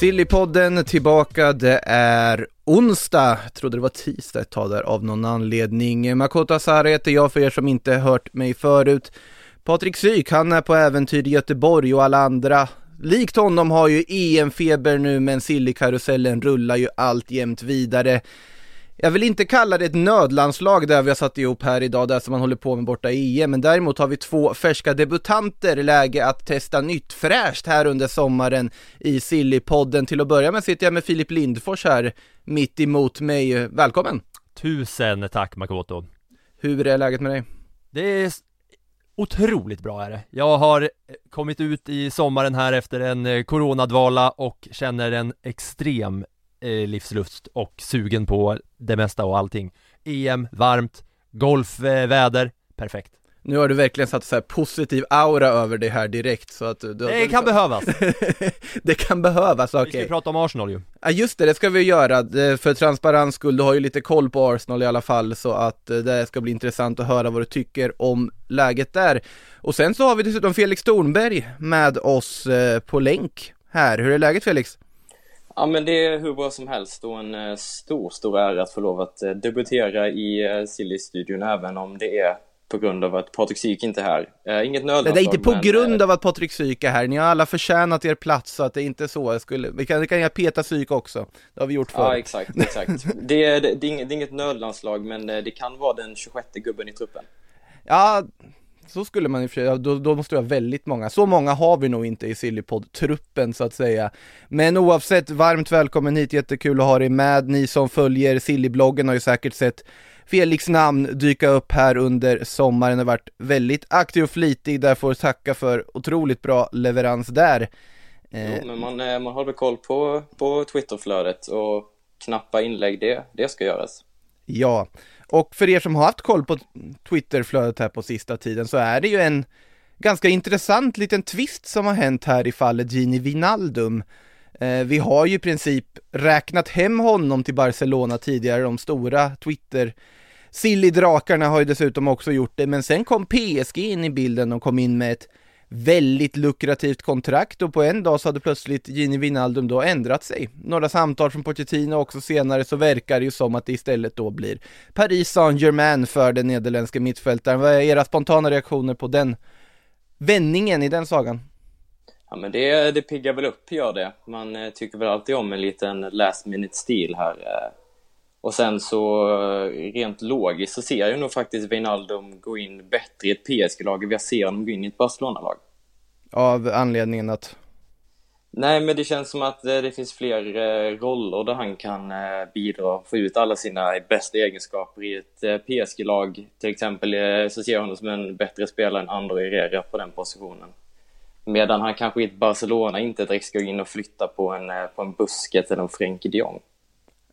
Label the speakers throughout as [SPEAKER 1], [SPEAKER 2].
[SPEAKER 1] Sillypodden tillbaka, det är onsdag, jag trodde det var tisdag ett tag där av någon anledning. Makoto Asare heter jag för er som inte hört mig förut. Patrik Syk, han är på äventyr i Göteborg och alla andra likt honom har ju EM-feber nu men Sillykarusellen rullar ju alltjämt vidare. Jag vill inte kalla det ett nödlandslag där vi har satt ihop här idag, där som man håller på med borta i EM, men däremot har vi två färska debutanter, läge att testa nytt fräscht här under sommaren i Sillypodden. Till att börja med sitter jag med Filip Lindfors här mitt emot mig. Välkommen!
[SPEAKER 2] Tusen tack Makoto
[SPEAKER 1] Hur är läget med dig?
[SPEAKER 2] Det är otroligt bra är det Jag har kommit ut i sommaren här efter en eh, coronadvala och känner en extrem eh, livslust och sugen på det mesta och allting EM, varmt, golfväder, perfekt
[SPEAKER 1] Nu har du verkligen satt så positiv aura över dig här direkt så att du,
[SPEAKER 2] Det kan behövas!
[SPEAKER 1] det kan behövas,
[SPEAKER 2] Vi
[SPEAKER 1] okej.
[SPEAKER 2] ska ju prata om Arsenal ju
[SPEAKER 1] Ja just det, det ska vi göra. Det- För transparens skull, du har ju lite koll på Arsenal i alla fall så att eh, det ska bli intressant att höra vad du tycker om läget där. Och sen så har vi dessutom Felix Thornberg med oss eh, på länk här. Hur är läget Felix?
[SPEAKER 3] Ja, men det är hur bra som helst och en eh, stor, stor ära att få lov att eh, debutera i eh, Silly-studion även om det är på grund av att Patrik Syk inte är här. Inget
[SPEAKER 1] Det
[SPEAKER 3] nödlandslag,
[SPEAKER 1] är inte på
[SPEAKER 3] men,
[SPEAKER 1] grund av att Patrik Syk är här, ni har alla förtjänat er plats så att det är inte så. Jag skulle, vi kan, vi kan Peta Syk också, det har vi gjort
[SPEAKER 3] Ja,
[SPEAKER 1] förr.
[SPEAKER 3] exakt, exakt. Det är, det, det, är inget, det är inget nödlandslag, men det kan vara den 26 gubben i truppen.
[SPEAKER 1] Ja, så skulle man i och för sig, då, då måste det vara väldigt många. Så många har vi nog inte i Sillypodd-truppen så att säga. Men oavsett, varmt välkommen hit, jättekul att ha dig med. Ni som följer Sillybloggen har ju säkert sett Felix namn dyka upp här under sommaren, har varit väldigt aktiv och flitig, där får tacka för otroligt bra leverans där. Eh,
[SPEAKER 3] Jo, men man, eh, man har väl koll på, på Twitterflödet och knappa inlägg, det, det ska göras.
[SPEAKER 1] Ja, och för er som har haft koll på Twitterflödet här på sista tiden så är det ju en ganska intressant liten twist som har hänt här i fallet Gini Vinaldum. Eh, vi har ju i princip räknat hem honom till Barcelona tidigare, de stora Twitter Silly-drakarna har ju dessutom också gjort det, men sen kom PSG in i bilden och kom in med ett väldigt lukrativt kontrakt och på en dag så hade plötsligt Gini Wijnaldum då ändrat sig. Några samtal från Pochettino också senare så verkar det ju som att det istället då blir Paris Saint-Germain för den nederländska mittfältaren. Vad är era spontana reaktioner på den vändningen i den sagan?
[SPEAKER 3] Ja, men det, det piggar väl upp, gör det. Man eh, tycker väl alltid om en liten last minute stil här. eh. Och sen så eh, rent logiskt så ser jag nog faktiskt Wijnaldum gå in bättre i ett PSG-lag än jag ser honom gå in i ett Barcelona-lag.
[SPEAKER 1] Av anledningen att
[SPEAKER 3] Nej, men det känns som att eh, det finns fler eh, roller där han kan bidra och få ut alla sina bästa egenskaper i ett PSG-lag. Till exempel så ser jag honom som en bättre spelare än Andro Herrera på den positionen. Medan han kanske i ett Barcelona inte direkt ska gå in och flytta på en, på en Busquets eller en Frenkie de Jong.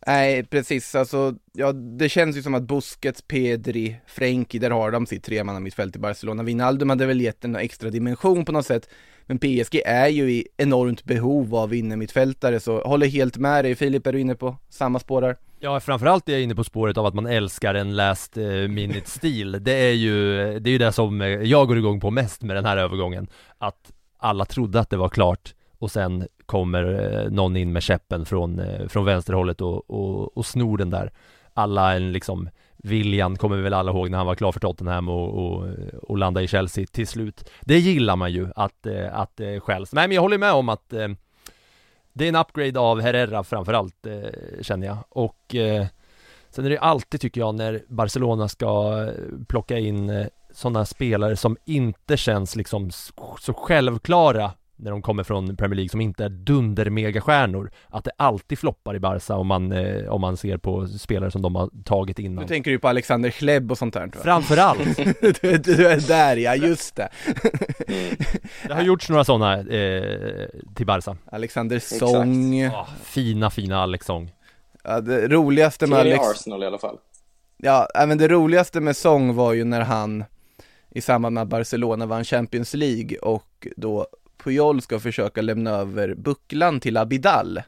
[SPEAKER 1] Nej, precis. Alltså, ja, det känns ju som att Busquets, Pedri, Frenkie, där har de sitt tremanna mittfält i Barcelona. Wijnaldum hade väl gett en extra dimension på något sätt. Men PSG är ju i enormt behov av innermittfältare, så håller helt med dig. Filip, är du inne på samma spår där?
[SPEAKER 2] Ja, framförallt är jag inne på spåret av att man älskar en last eh, minute-stil Det är ju, det är ju det som eh, jag går igång på mest med den här övergången Att alla trodde att det var klart och sen kommer eh, någon in med käppen från, eh, från vänsterhållet och, och, och snor den där alla en liksom William kommer vi väl alla ihåg när han var klar för Tottenham och, och, och landade i Chelsea till slut. Det gillar man ju att, eh, att eh, det skälls. Nej men jag håller med om att det är en upgrade av Herrera framförallt känner jag. Och sen är det alltid tycker jag när Barcelona ska plocka in sådana spelare som inte känns liksom så självklara när de kommer från Premier League som inte är dunder-megastjärnor Att det alltid floppar i Barca om man, eh, om man ser på spelare som de har tagit innan
[SPEAKER 1] Nu tänker du på Alexander Schleb och sånt där?
[SPEAKER 2] Framförallt!
[SPEAKER 1] du, du är där ja, just det.
[SPEAKER 2] Det har gjorts några sådana eh, till Barca.
[SPEAKER 1] Alexander Song.
[SPEAKER 2] Oh, Fina, fina Alex Song.
[SPEAKER 1] Ja, det roligaste med
[SPEAKER 3] Alex... Arsenal i alla fall.
[SPEAKER 1] Ja, men det roligaste med Song var ju när han i samband med att Barcelona vann Champions League och då Puyol ska försöka lämna över bucklan till Abidal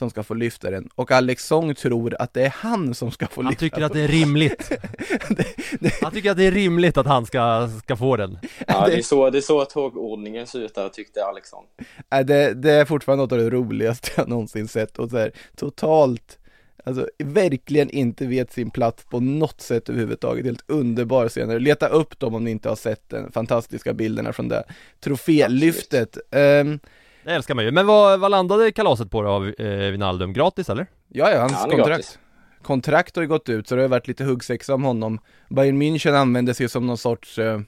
[SPEAKER 1] som ska få lyfta den. Och Alex Song tror att det är han som ska få
[SPEAKER 2] han
[SPEAKER 1] lyfta
[SPEAKER 2] Han tycker att det är rimligt. Det, det... Han tycker att det är rimligt att han ska, ska få den.
[SPEAKER 3] Ja, det är så, det är så tågordningen ser ut där, tyckte Alex Song.
[SPEAKER 1] Det, det är fortfarande något av det roligaste jag någonsin sett. Och så här, totalt Alltså verkligen inte vet sin plats på något sätt överhuvudtaget. Helt underbar scener. Leta upp dem om ni inte har sett den fantastiska bilderna från det trofélyftet. Um,
[SPEAKER 2] det älskar man ju. Men vad, vad landade kalaset på då av eh, Vinaldum? Gratis eller?
[SPEAKER 1] Ja, ja, hans ja, kontrakt. Gratis. Kontrakt har ju gått ut så det har varit lite huggsexa om honom. Bayern München använde sig som någon sorts eh,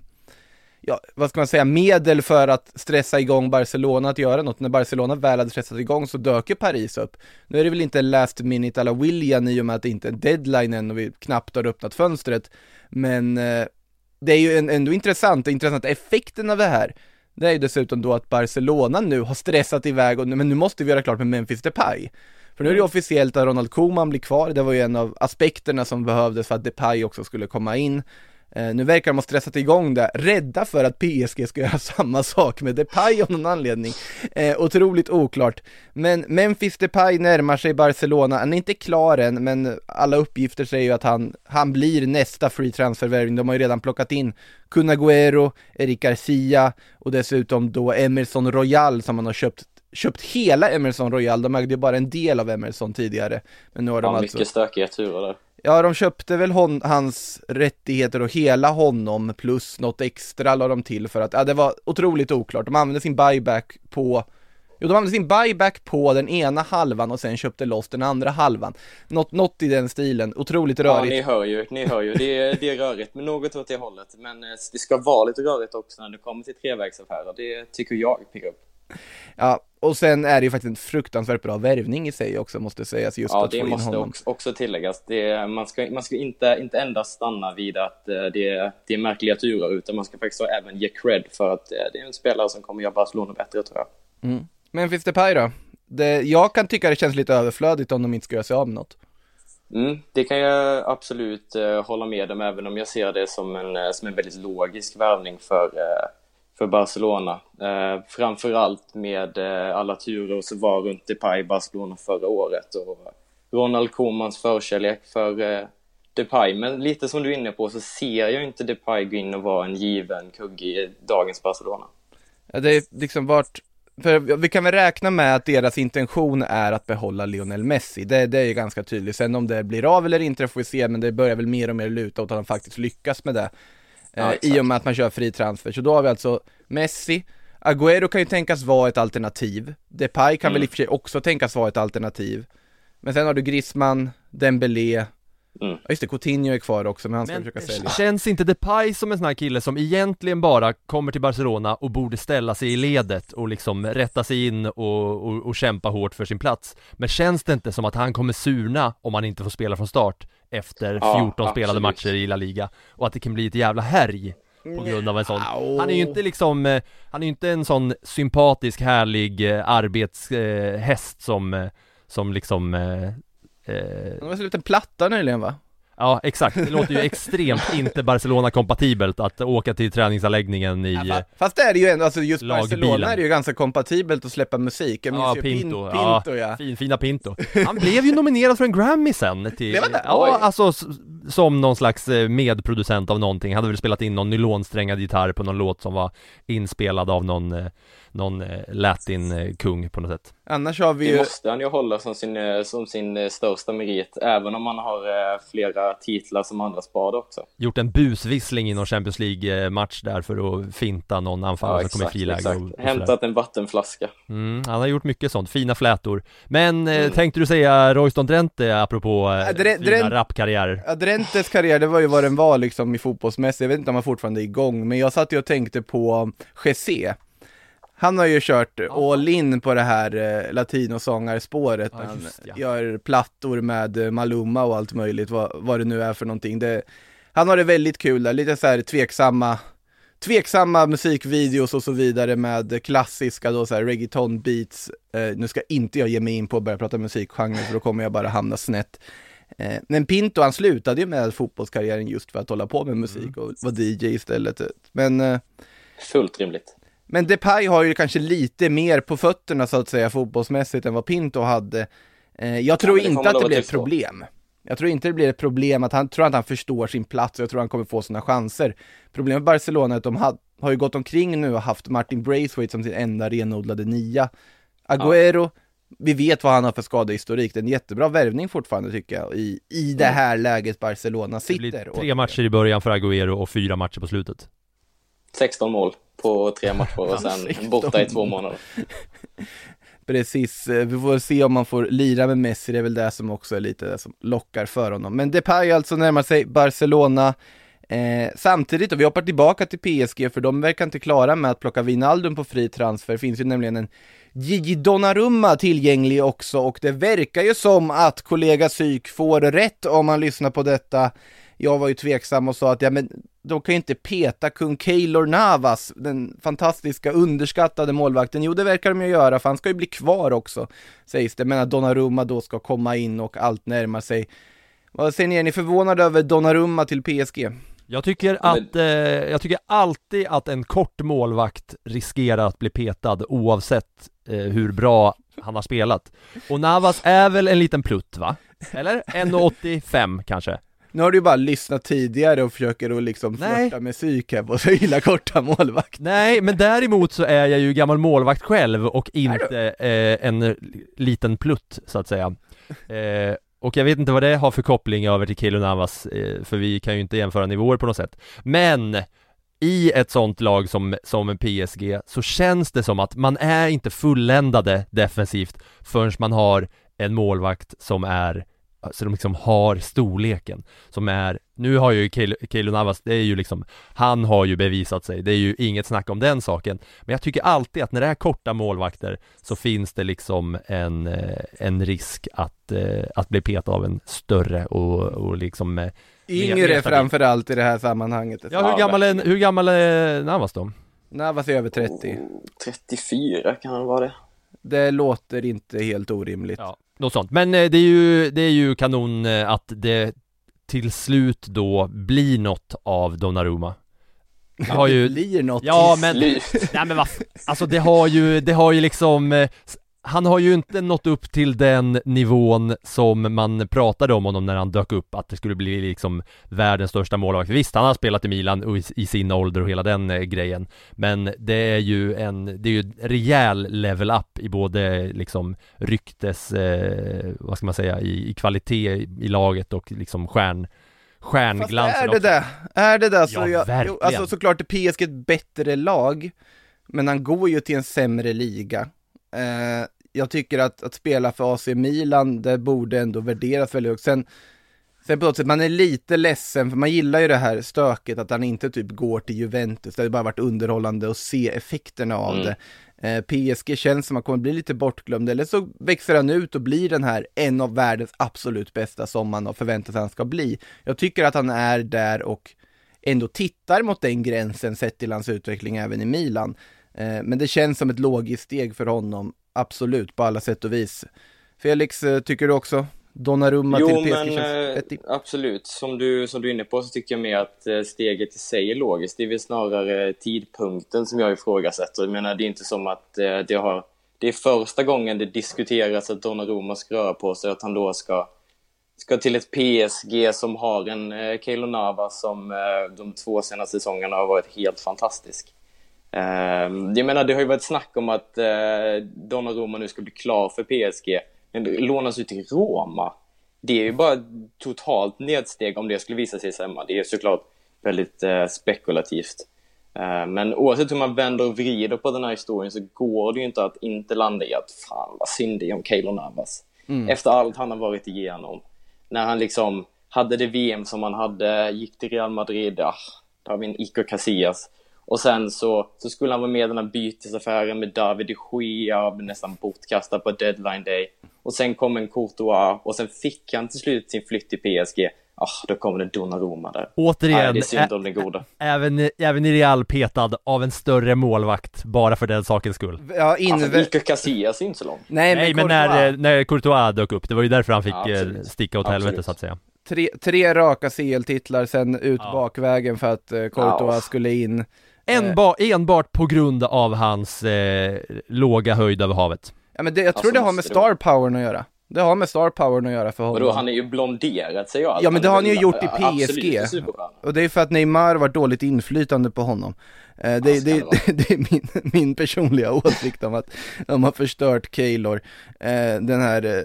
[SPEAKER 1] ja, vad ska man säga, medel för att stressa igång Barcelona att göra något. När Barcelona väl hade stressat igång så dök ju Paris upp. Nu är det väl inte last minute alla William i och med att det inte är deadline än och vi knappt har öppnat fönstret. Men eh, det är ju en, ändå intressant, intressant effekten av det här. Det är ju dessutom då att Barcelona nu har stressat iväg och men nu måste vi göra klart med Memphis Depay. För nu är det ju officiellt att Ronald Koeman blir kvar, det var ju en av aspekterna som behövdes för att Depay också skulle komma in. Eh, nu verkar de ha stressat igång det, rädda för att PSG ska göra samma sak med Depay av någon anledning. Eh, otroligt oklart. Men Memphis Depay närmar sig Barcelona, han är inte klar än, men alla uppgifter säger ju att han, han blir nästa free transfer-värvning. De har ju redan plockat in Kun Agüero, Eric Garcia och dessutom då Emerson Royal som man har köpt köpt hela Emerson Royal, de ägde ju bara en del av Emerson tidigare. Men nu har de
[SPEAKER 3] ja,
[SPEAKER 1] alltså...
[SPEAKER 3] mycket stökiga turer där.
[SPEAKER 1] Ja, de köpte väl hon, hans rättigheter och hela honom plus något extra la de till för att, ja det var otroligt oklart. De använde sin buyback på Jo, de använde sin buyback på den ena halvan och sen köpte loss den andra halvan. Något, något i den stilen, otroligt rörigt.
[SPEAKER 3] Ja, ni hör ju, ni hör ju. Det är, det är rörigt, men något åt det hållet. Men eh, det ska vara lite rörigt också när det kommer till trevägsaffärer. Det tycker jag piggar upp.
[SPEAKER 1] Ja, och sen är det ju faktiskt en fruktansvärt bra värvning i sig också måste sägas just
[SPEAKER 3] ja,
[SPEAKER 1] att in
[SPEAKER 3] måste
[SPEAKER 1] honom.
[SPEAKER 3] Också, tilläggas. Det, man ska, man ska inte, inte endast stanna vid att eh, det, det är märkliga turer utan man ska faktiskt även ge cred för att eh, det är en spelare som kommer göra Barcelona bättre tror jag.
[SPEAKER 1] Mm. Men finns det Paj då? Det, jag kan tycka det känns lite överflödigt om de inte ska göra sig av med något.
[SPEAKER 3] Mm, det kan jag absolut uh, hålla med om, även om jag ser det som en, som en väldigt logisk värvning för, uh, för Barcelona. Eh, framförallt med eh, alla turer som var runt Depay i Barcelona förra året och Ronald Komans förkärlek för eh, Depay. Men lite som du är inne på så ser jag inte Depay gå in och vara en given kugge i dagens Barcelona.
[SPEAKER 1] Ja, det är liksom vart för vi kan väl räkna med att deras intention är att behålla Lionel Messi. Det, det är ju ganska tydligt. Sen om det blir av eller inte det får vi se, men det börjar väl mer och mer luta åt att han faktiskt lyckas med det. Ja, I och med att man kör fri transfer. Så då har vi alltså Messi, Agüero kan ju tänkas vara ett alternativ. Depay kan mm. väl i och för sig också tänkas vara ett alternativ. Men sen har du Griezmann, Dembélé, Mm. Ja just det, Coutinho är kvar också men han ska men, försöka sälja.
[SPEAKER 2] Känns inte Depay som en sån här kille som egentligen bara kommer till Barcelona och borde ställa sig i ledet och liksom rätta sig in och, och, och kämpa hårt för sin plats. Men känns det inte som att han kommer surna om han inte får spela från start efter 14 ja, spelade matcher i La Liga? Och att det kan bli ett jävla härj på grund av en sån Han är ju inte liksom, eh, han är ju inte en sån sympatisk härlig eh, arbetshäst eh, som, som liksom
[SPEAKER 1] Eh... Han var släppt en platta nyligen va?
[SPEAKER 2] Ja exakt, det låter ju extremt inte Barcelona-kompatibelt att åka till träningsanläggningen i ja,
[SPEAKER 1] Fast det är det ju ändå, alltså just lagbilen. Barcelona är det ju ganska kompatibelt att släppa musik Jag minns
[SPEAKER 2] ja,
[SPEAKER 1] ju
[SPEAKER 2] Pinto,
[SPEAKER 1] Pin,
[SPEAKER 2] ja,
[SPEAKER 1] Pinto ja.
[SPEAKER 2] Fin, fina Pinto Han blev ju nominerad för en Grammy sen till,
[SPEAKER 1] han?
[SPEAKER 2] Ja, alltså som någon slags eh, medproducent av någonting, hade väl spelat in någon nylonsträngad gitarr på någon låt som var inspelad av någon eh, någon eh, latin-kung på något sätt.
[SPEAKER 1] Annars har vi ju...
[SPEAKER 3] Det måste han ju hålla som sin, som sin största merit, även om man har flera titlar som andra sparade också.
[SPEAKER 2] Gjort en busvissling i någon Champions League-match där för att finta någon anfallare som kommer i friläge och, och.
[SPEAKER 3] Hämtat en vattenflaska.
[SPEAKER 2] Mm, han har gjort mycket sånt, fina flätor. Men eh, tänkte du säga Royston Drenthe apropå eh,
[SPEAKER 1] Ja, Dre-
[SPEAKER 2] fina
[SPEAKER 1] Dren-
[SPEAKER 2] rapkarriärer?
[SPEAKER 1] Ja, Drentes karriär, det var ju vad den var liksom i fotbollsmässigt, jag vet inte om han fortfarande är igång, men jag satt ju och tänkte på Jesse. Han har ju kört all in på det här eh, latinosångarspåret,
[SPEAKER 2] Ja,
[SPEAKER 1] när han
[SPEAKER 2] just ja.
[SPEAKER 1] gör plattor med eh, Maluma och allt möjligt, vad, vad det nu är för någonting. Det, han har det väldigt kul där, lite så här tveksamma, tveksamma musikvideos och så vidare med klassiska då så här reggaeton beats. Eh, nu ska inte jag ge mig in på att börja prata musikgenre för då kommer jag bara hamna snett. Eh, men Pinto han slutade ju med fotbollskarriären just för att hålla på med musik och vara DJ istället. Men, eh,
[SPEAKER 3] Fullt rimligt.
[SPEAKER 1] Men Depay har ju kanske lite mer på fötterna så att säga fotbollsmässigt än vad Pinto hade. Eh, jag tror
[SPEAKER 3] det får
[SPEAKER 1] inte att det blir ett problem. Jag tror inte det blir ett problem att han tror att han förstår sin plats och jag tror han kommer få sina chanser. Problemet med Barcelona är att de har, har ju gått omkring nu och haft Martin Braithwaite som sin enda renodlade nia. Agüero, vi vet vad han har för skadehistorik, det är en jättebra värvning fortfarande tycker jag i, i det här läget Barcelona
[SPEAKER 2] Det
[SPEAKER 1] sitter.
[SPEAKER 2] blir
[SPEAKER 1] och-
[SPEAKER 2] tre matcher i början för Agüero och fyra matcher på slutet.
[SPEAKER 3] 16 mål på tre matcher och sen
[SPEAKER 1] 16
[SPEAKER 3] borta i två månader.
[SPEAKER 1] Precis, eh, vi får se om man får lira med Messi, det är väl det som också är lite det som lockar för honom. Men Depay alltså närmar sig Barcelona eh, samtidigt, och vi hoppar tillbaka till PSG för de verkar inte klara med att plocka Wijnaldum på fri transfer, finns ju nämligen en Gigi Donnarumma tillgänglig också och det verkar ju som att kollega Syk får rätt om man lyssnar på detta. Jag var ju tveksam och sa att ja men de kan ju inte peta kung Keylor Navas, den fantastiska underskattade målvakten. Jo det verkar de ju göra för han ska ju bli kvar också, sägs det. Men att Donnarumma då ska komma in och allt närmar sig. Vad säger ni, är ni förvånade över Donnarumma till PSG?
[SPEAKER 2] Jag tycker att, eh, jag tycker alltid att en kort målvakt riskerar att bli petad oavsett eh, hur bra han har spelat. Och Navas är väl en liten plutt va? Eller? 1,85 kanske?
[SPEAKER 1] Nu har du ju bara lyssnat tidigare och försöker att liksom flörta med psyk här på så illa korta målvakt.
[SPEAKER 2] Nej, men däremot så är jag ju gammal målvakt själv och inte eh, en liten plutt så att säga. Eh, och jag vet inte vad det har för koppling över till Keylor Navas, eh, för vi kan ju inte jämföra nivåer på något sätt. Men i ett sånt lag som, som PSG så känns det som att man är inte fulländade defensivt förrän man har en målvakt som är så de liksom har storleken som är, nu har ju Keylor Navas, det är ju liksom, han har ju bevisat sig, det är ju inget snack om den saken. Men jag tycker alltid att när det är korta målvakter så finns det liksom en, eh, en risk att, eh, att bli petad av en större och, och liksom eh,
[SPEAKER 1] Yngre framförallt i det här sammanhanget.
[SPEAKER 2] Ja, hur gammal är, hur gammal är Navas då?
[SPEAKER 1] Navas är över 30.
[SPEAKER 3] 34 kan han vara det.
[SPEAKER 1] Det låter inte helt orimligt.
[SPEAKER 2] Ja, något sånt. Men eh, det är ju, det är ju kanon eh, att det till slut då blir något av Donnarumma. Det har ju,
[SPEAKER 1] blir något.
[SPEAKER 2] ja men, nej men vad, alltså det har ju, det har ju liksom eh, han har ju inte nått upp till den nivån som man pratade om honom när han dök upp, att det skulle bli liksom världens största målvakt. Visst, han har spelat i Milan och i, i sin ålder och hela den eh, grejen, men det är ju en, det är ju en rejäl level up i både liksom ryktes, eh, vad ska man säga, i, i kvalitet i, i laget och liksom stjärn,
[SPEAKER 1] Fast
[SPEAKER 2] stjärnglansen
[SPEAKER 1] är det
[SPEAKER 2] också.
[SPEAKER 1] det? Är det det? Så
[SPEAKER 2] Ja,
[SPEAKER 1] jag,
[SPEAKER 2] verkligen.
[SPEAKER 1] alltså såklart är PSG ett bättre lag, men han går ju till en sämre liga. Eh, jag tycker att, att spela för AC Milan, det borde ändå värderas väldigt högt. Sen, sen på något sätt, man är lite ledsen, för man gillar ju det här stöket att han inte typ går till Juventus, det har bara varit underhållande att se effekterna av
[SPEAKER 3] Mm.
[SPEAKER 1] det. Eh, PSG känns som att han kommer bli lite bortglömd, eller så växer han ut och blir den här en av världens absolut bästa som man har förväntat sig att han ska bli. Jag tycker att han är där och ändå tittar mot den gränsen sett till hans utveckling även i Milan. Eh, men det känns som ett logiskt steg för honom, absolut, på alla sätt och vis. Felix, eh, tycker du också? Donnarumma
[SPEAKER 3] Jo,
[SPEAKER 1] till PSG
[SPEAKER 3] men
[SPEAKER 1] känns
[SPEAKER 3] eh, absolut. Som du, som du är inne på så tycker jag mer att eh, steget i sig är logiskt. Det är väl snarare tidpunkten som jag ifrågasätter. Jag menar, det är inte som att det har... Det är första gången det diskuteras att Donnarumma ska röra på sig, att han då ska, ska till ett PSG som har en eh, Keylor Navas som de två senaste säsongerna har varit helt fantastisk. Eh, jag menar, det har ju varit snack om att eh, Donnarumma nu ska bli klar för PSG, men lånas ut till Roma. det är ju bara totalt nedsteg om det skulle visa sig stämma. Det är såklart väldigt eh, spekulativt. Eh, men oavsett hur man vänder och vrider på den här historien så går det ju inte att inte landa i att fan vad synd det är om Keylor Navas. Efter allt han har varit igenom. När han liksom hade det VM som han hade, gick till Real Madrid, ja, där har vi en Iker Casillas. Och sen så, så skulle han vara med i den här bytesaffären med David de Gea, blev nästan bortkastad på deadline day. Och sen kom en Courtois och sen fick han till slut sin flytt till PSG. Ah, då kom det Donnarumma där.
[SPEAKER 2] Återigen,
[SPEAKER 3] Nej, det är synd om den goda.
[SPEAKER 2] även, även i Real petad av en större målvakt, bara för den sakens skull.
[SPEAKER 1] Ja,
[SPEAKER 3] Alltså,
[SPEAKER 1] inve...
[SPEAKER 3] Iker Casillas är inte så lång.
[SPEAKER 1] Nej,
[SPEAKER 2] Nej
[SPEAKER 1] men,
[SPEAKER 2] men när,
[SPEAKER 1] Courtois,
[SPEAKER 2] eh, när Courtois dök upp, det var ju därför han fick
[SPEAKER 3] Ja,
[SPEAKER 2] eh,
[SPEAKER 3] absolut.
[SPEAKER 2] sticka åt
[SPEAKER 3] Absolut.
[SPEAKER 2] helvete så att säga.
[SPEAKER 1] tre, tre raka CL-titlar, sen ut
[SPEAKER 2] Ja.
[SPEAKER 1] bakvägen för att eh, Courtois
[SPEAKER 3] Ja.
[SPEAKER 1] skulle in. Eh.
[SPEAKER 2] Enba, enbart på grund av hans eh, låga höjd över havet.
[SPEAKER 1] Ja, men det, jag
[SPEAKER 3] Alltså,
[SPEAKER 1] tror det har med star powern att göra. Det har med star powern att göra för honom.
[SPEAKER 3] Vadå, han är ju blonderat sig och allt.
[SPEAKER 1] Ja, men det
[SPEAKER 3] är
[SPEAKER 1] har han ju gjort i
[SPEAKER 3] Absolut
[SPEAKER 1] PSG. Och det är för att Neymar var dåligt inflytande på honom. Eh, det,
[SPEAKER 3] så
[SPEAKER 1] det,
[SPEAKER 3] det
[SPEAKER 1] det, är min, min personliga åsikt om att de har förstört Keylor. Eh, den här eh,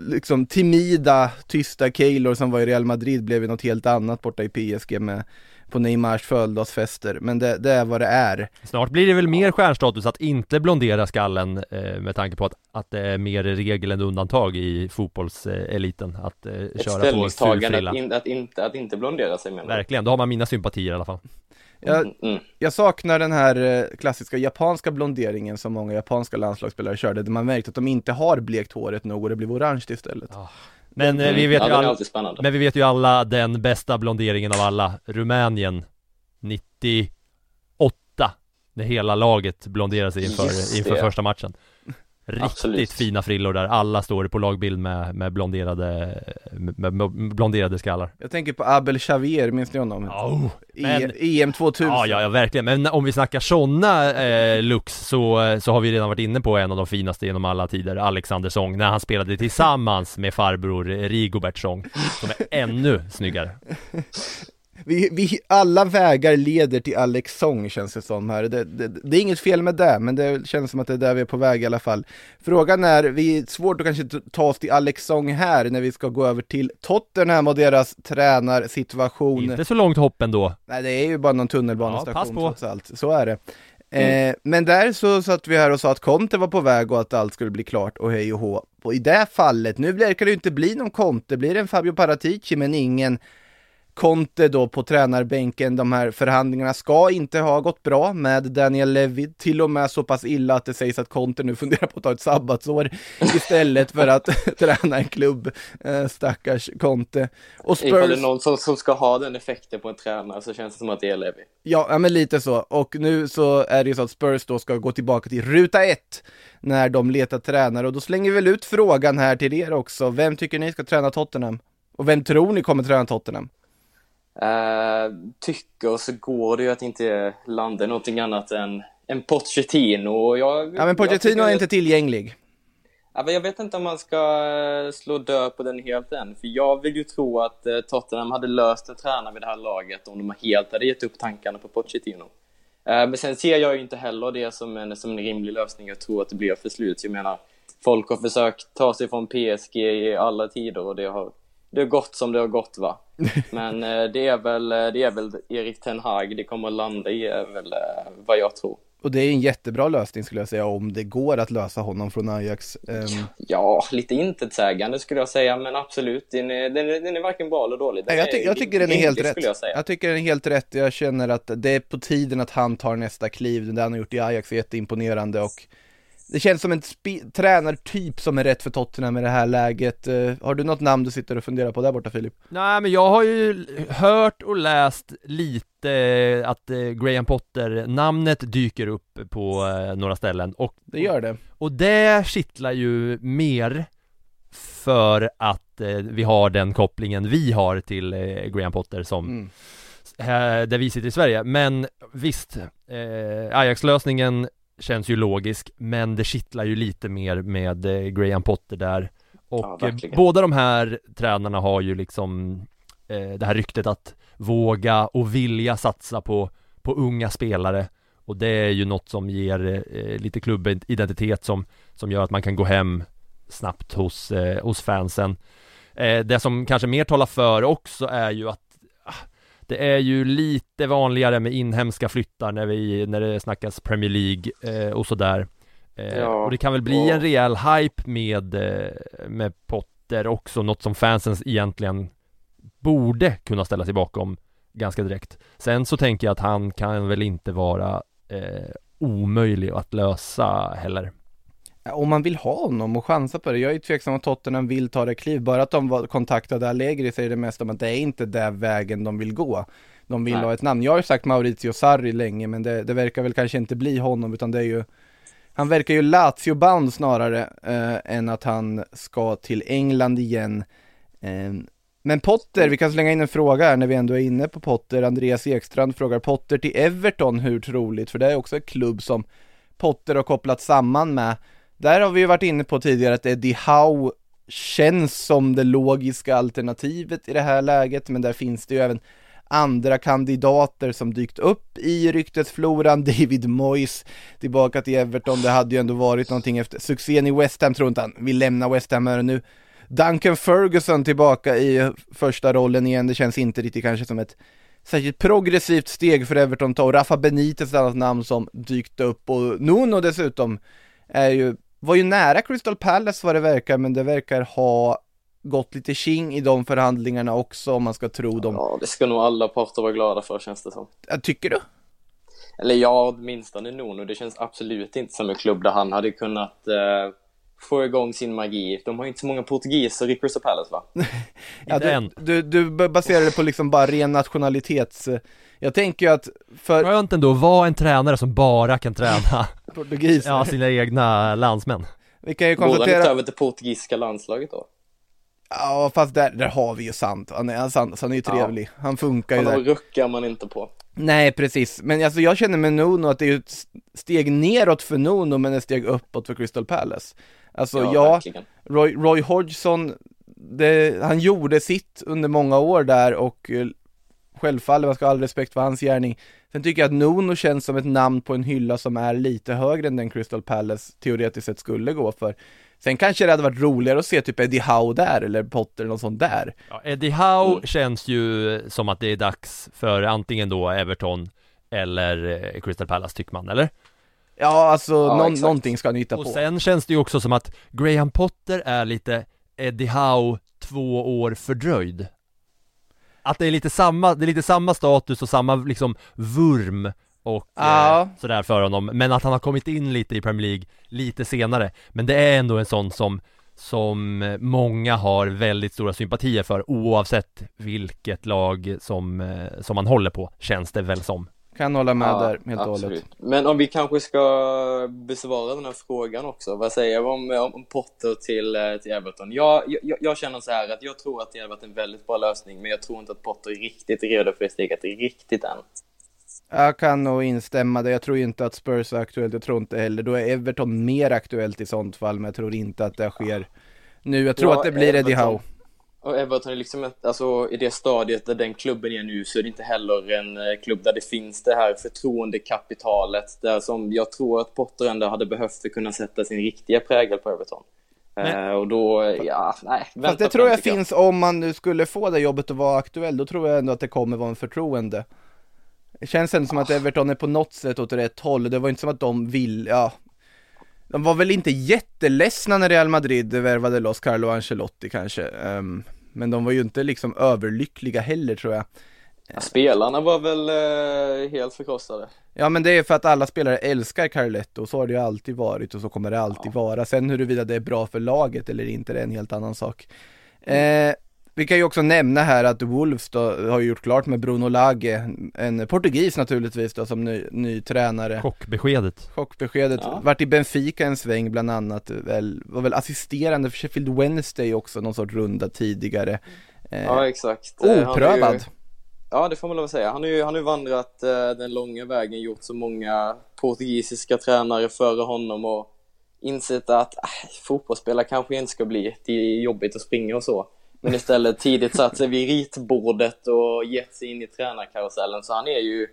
[SPEAKER 1] liksom timida, tysta Keylor som var i Real Madrid blev ju något helt annat borta i PSG med på Neymars födelsedagsfester. Men det, det är vad det är.
[SPEAKER 2] Snart blir det väl mer stjärnstatus att inte blondera skallen eh, med tanke på att, att det är mer regel än undantag i fotbollseliten att eh,
[SPEAKER 3] Ett
[SPEAKER 2] köra på
[SPEAKER 3] ställningstagande
[SPEAKER 2] fulfrilla.
[SPEAKER 3] att, in, att, inte, att inte blondera sig menar?
[SPEAKER 2] Verkligen, då har man mina sympatier i alla fall.
[SPEAKER 1] Jag,
[SPEAKER 3] Mm, mm.
[SPEAKER 1] jag saknar den här eh, klassiska japanska blonderingen som många japanska landslagsspelare körde, där man märkte att de inte har blekt håret nog och det blev orange istället.
[SPEAKER 2] Men eh, vi
[SPEAKER 3] Mm.
[SPEAKER 2] vet
[SPEAKER 3] ja,
[SPEAKER 2] ju
[SPEAKER 3] alltid spännande.
[SPEAKER 2] men vi vet ju alla den bästa blonderingen av alla, Rumänien 98 när hela laget blonderar sig inför,
[SPEAKER 3] Just
[SPEAKER 2] inför
[SPEAKER 3] det.
[SPEAKER 2] första matchen. Riktigt
[SPEAKER 3] Absolut.
[SPEAKER 2] fina frillor där, alla står på lagbild med, med blonderade, med, med blonderade skallar.
[SPEAKER 1] Jag tänker på Abel Xavier, minns ni honom?
[SPEAKER 2] Oh,
[SPEAKER 1] I,
[SPEAKER 2] men-
[SPEAKER 1] EM 2000.
[SPEAKER 2] Ja, ja, ja, verkligen. Men om vi snackar sådana eh, looks så, så har vi redan varit inne på en av de finaste genom alla tider, Alexander Song, när han spelade tillsammans med farbror Rigobert Song, som är ännu snyggare.
[SPEAKER 1] Vi, vi, alla vägar leder till Alex Song känns det som här. Det, det, det är inget fel med det, men det känns som att det är där vi är på väg i alla fall. Frågan är, vi är svårt att kanske ta oss till Alex Song här när vi ska gå över till Tottenham och deras tränarsituation.
[SPEAKER 2] Inte så långt hopp ändå.
[SPEAKER 1] Nej, det är ju bara någon
[SPEAKER 2] Ja,
[SPEAKER 1] tunnelbanestation
[SPEAKER 2] pass på.
[SPEAKER 1] trots allt. Så är det. Eh, men där så satt vi här och sa att Conte var på väg och att allt skulle bli klart och hej och hå. Och i det fallet, nu verkar det ju inte bli någon Conte, blir det en Fabio Paratici men ingen Conte då på tränarbänken. De här förhandlingarna ska inte ha gått bra med Daniel Levy, till och med så pass illa att det sägs att Conte nu funderar på att ta ett sabbatsår istället för att träna en klubb. Eh, stackars Conte. Och
[SPEAKER 3] Ifall det är
[SPEAKER 1] Spurs,
[SPEAKER 3] någon som, som ska ha den effekten på en tränare så känns det som att det är Levi.
[SPEAKER 1] ja, ja men lite så. Och nu så är det ju så att Spurs då ska gå tillbaka till ruta ett när de letar tränare. Och då slänger vi väl ut frågan här till er också. Vem tycker ni ska träna Tottenham? Och vem tror ni kommer träna Tottenham?
[SPEAKER 3] Uh, tycker så går det ju att inte landa någonting annat än en Pochettino och jag...
[SPEAKER 1] Ja men Pochettino är inte tillgänglig.
[SPEAKER 3] Jag vet inte om man ska eh, slå död på den helt än, för jag vill ju tro att eh, Tottenham hade löst en tränare vid det här laget om de helt hade gett upp tankarna på Pochettino. Eh, Men sen ser jag ju inte heller det som en, som en rimlig lösning. Jag tror att det blir för slut. Jag menar, folk har försökt ta sig från PSG i alla tider och det har, det har gått som det har gått va. Men eh, det är väl, eh, det är väl Erik Ten Hag det kommer att landa i, är väl eh, vad jag tror.
[SPEAKER 1] Och det är en jättebra lösning skulle jag säga om det går att lösa honom från Ajax. Ehm,
[SPEAKER 3] Ja, lite intetsägande skulle jag säga, men absolut. Den är, den är, den är varken bra eller dålig. Den
[SPEAKER 1] Nej, jag, ty- jag tycker den är helt rätt.
[SPEAKER 3] Jag.
[SPEAKER 1] Jag tycker den är helt rätt. Jag känner att det är på tiden att han tar nästa kliv. Det han har gjort i Ajax är jätteimponerande och det känns som en tränartyp som är rätt för Tottenham i det här läget. Eh, har du något namn du sitter och funderar på där borta Filip?
[SPEAKER 2] Nej men jag har ju hört och läst lite att eh, Graham Potter, namnet dyker upp på eh, några ställen och
[SPEAKER 1] Det gör det.
[SPEAKER 2] Och det kittlar ju mer för att eh, vi har den kopplingen vi har till eh, Graham Potter som
[SPEAKER 1] Mm.
[SPEAKER 2] där vi sitter i Sverige. Men visst, eh, Ajax-lösningen känns ju logisk, men det kittlar ju lite mer med eh, Graham Potter där.
[SPEAKER 3] Ja,
[SPEAKER 2] Och eh,
[SPEAKER 3] verkligen.
[SPEAKER 2] båda de här tränarna har ju liksom eh, det här ryktet att våga och vilja satsa på, på unga spelare. Och det är ju något som ger eh, lite klubbidentitet som, som gör att man kan gå hem snabbt hos, eh, hos fansen. Eh, det som kanske mer talar för också är ju att det är ju lite vanligare med inhemska flyttar när, vi, när det snackas Premier League eh, och sådär. Eh,
[SPEAKER 3] Ja,
[SPEAKER 2] och det kan väl bli
[SPEAKER 3] och-
[SPEAKER 2] en rejäl hype med, eh, med Potter också, något som fansen egentligen borde kunna ställa sig bakom ganska direkt. Sen så tänker jag att han kan väl inte vara eh, omöjlig att lösa heller.
[SPEAKER 1] Om man vill ha honom och chansa på det. Jag är ju tveksam om Tottenham vill ta det kliv. Bara att de var kontaktade Allegri säger det mesta om att det är inte den vägen de vill gå. De vill
[SPEAKER 3] Nej.
[SPEAKER 1] ha ett namn. Jag har ju sagt Maurizio Sarri länge, men det, det verkar väl kanske inte bli honom, utan det är ju han verkar ju Lazio-bound snarare eh, än att han ska till England igen. Eh, men Potter, vi kan slänga in en fråga här när vi ändå är inne på Potter. Andreas Ekstrand frågar Potter till Everton, hur troligt? För det är också en klubb som Potter har kopplat samman med. Där har vi ju varit inne på tidigare att Eddie Howe känns som det logiska alternativet i det här läget, men där finns det ju även andra kandidater som dykt upp i ryktesfloran. David Moyes tillbaka till Everton, det hade ju ändå varit någonting efter succén i West Ham, tror inte han. Vill lämna West Ham här nu. Duncan Ferguson tillbaka i första rollen igen, det känns inte riktigt kanske som ett särskilt progressivt steg för Everton. Att ta och Rafa Benitez ett annat namn som dykt upp. Och Nuno dessutom är ju, var ju nära Crystal Palace vad det verkar men det verkar ha gått lite king i de förhandlingarna också om man ska tro dem.
[SPEAKER 3] Ja, det ska nog alla parter vara glada för känns det som.
[SPEAKER 1] Tycker du?
[SPEAKER 3] Eller ja, åtminstone Nuno. Det känns absolut inte som en klubb där han hade kunnat eh, få igång sin magi. De har ju inte så många portugiser i Crystal Palace va?
[SPEAKER 1] Ja, du, du, du baserar det på liksom bara ren nationalitets... Jag tänker ju att för
[SPEAKER 2] Skönt ändå att vara en tränare som bara kan träna
[SPEAKER 1] portugiser,
[SPEAKER 2] ja, sina egna landsmän.
[SPEAKER 1] vi kan ju
[SPEAKER 3] Går han inte
[SPEAKER 1] konstatera...
[SPEAKER 3] över till portugisiska landslaget då?
[SPEAKER 1] Ja, fast där, där har vi ju sant. Han är, han, sant, han är ju
[SPEAKER 3] Ja.
[SPEAKER 1] trevlig. Han funkar ju
[SPEAKER 3] Honom
[SPEAKER 1] där.
[SPEAKER 3] ruckar man inte på.
[SPEAKER 1] Nej, precis. Men alltså jag känner med Nuno att det är ett steg neråt för Nuno, men ett steg uppåt för Crystal Palace. Alltså ja,
[SPEAKER 3] verkligen.
[SPEAKER 1] Roy, Roy Hodgson, det, han gjorde sitt under många år där och eh, självfallet, man ska ha all respekt för hans gärning. Sen tycker jag att Nuno känns som ett namn på en hylla som är lite högre än den Crystal Palace teoretiskt sett skulle gå för. Sen kanske det hade varit roligare att se typ Eddie Howe där eller Potter eller något sånt där.
[SPEAKER 2] Ja, Eddie Howe
[SPEAKER 3] Mm.
[SPEAKER 2] känns ju som att det är dags för antingen då Everton eller eh, Crystal Palace tycker man, eller?
[SPEAKER 1] Ja, alltså
[SPEAKER 3] Ja,
[SPEAKER 1] någon, någonting ska han hitta
[SPEAKER 2] Och
[SPEAKER 1] på.
[SPEAKER 2] sen känns det ju också som att Graham Potter är lite Eddie Howe två år fördröjd Att det är lite samma, det är lite samma status och samma liksom vurm och
[SPEAKER 1] Ja.
[SPEAKER 2] eh, sådär för honom Men att han har kommit in lite i Premier League lite senare Men det är ändå en sån som som eh, många har väldigt stora sympatier för oavsett vilket lag som, eh, som man håller på, känns det väl som.
[SPEAKER 1] Kan hålla med
[SPEAKER 3] Ja,
[SPEAKER 1] där helt och hållet.
[SPEAKER 3] Men om vi kanske ska besvara den här frågan också. Vad säger vi om, om Potter till, eh, till Everton? Jag, jag, jag känner så här att jag tror att det hade varit en väldigt bra lösning, men jag tror inte att Potter är riktigt redo för det steget riktigt än.
[SPEAKER 1] Jag kan nog instämma där. Jag tror inte att Spurs är aktuellt. Jag tror inte heller. Då är Everton mer aktuellt i sånt fall, men jag tror inte att det sker nu. Jag tror
[SPEAKER 3] Ja,
[SPEAKER 1] att det blir Eddie. Howe.
[SPEAKER 3] Och Everton är liksom alltså i det stadiet där den klubben är nu så är det inte heller en eh, klubb där det finns det här förtroendekapitalet där som jag tror att Potter ändå hade behövt för att kunna sätta sin riktiga prägel på Everton.
[SPEAKER 2] Men-
[SPEAKER 3] Eh, och då, ja, nej.
[SPEAKER 1] Fast
[SPEAKER 3] vänta
[SPEAKER 1] det
[SPEAKER 3] på
[SPEAKER 1] tror jag finns om man nu skulle få det jobbet att vara aktuell. Då tror jag ändå att det kommer vara en förtroende. Det känns ändå som att Everton är på något sätt åt rätt håll. Det var inte som att de vill, ja. De var väl inte jätteledsna när Real Madrid värvade loss Carlo Ancelotti kanske. Ehm, men de var ju inte liksom överlyckliga heller tror jag.
[SPEAKER 3] Ja, spelarna var väl eh, helt förkrossade.
[SPEAKER 1] Ja men det är för att alla spelare älskar Carletto, så har det ju alltid varit och så kommer det alltid vara. Sen huruvida det är bra för laget eller inte, det är en helt annan sak. Eh, vi kan ju också nämna här att Wolves då har gjort klart med Bruno Lage, en portugis naturligtvis då som ny, ny tränare.
[SPEAKER 2] Chockbeskedet.
[SPEAKER 1] Chockbeskedet,
[SPEAKER 3] Ja.
[SPEAKER 1] vart i Benfica en sväng bland annat, väl, var väl assisterande för Sheffield Wednesday också, någon sorts runda tidigare. Eh,
[SPEAKER 3] Ja, exakt. Eh,
[SPEAKER 1] oprövad.
[SPEAKER 3] Ju, ja, det får man väl säga. Han har ju, han har ju vandrat eh, den långa vägen, gjort så många portugisiska tränare före honom och insett att äh, fotbollsspelare kanske inte ska bli, det är jobbigt att springa och så. Men istället tidigt satt sig vid ritbordet och gett sig in i tränarkarusellen. Så han är ju,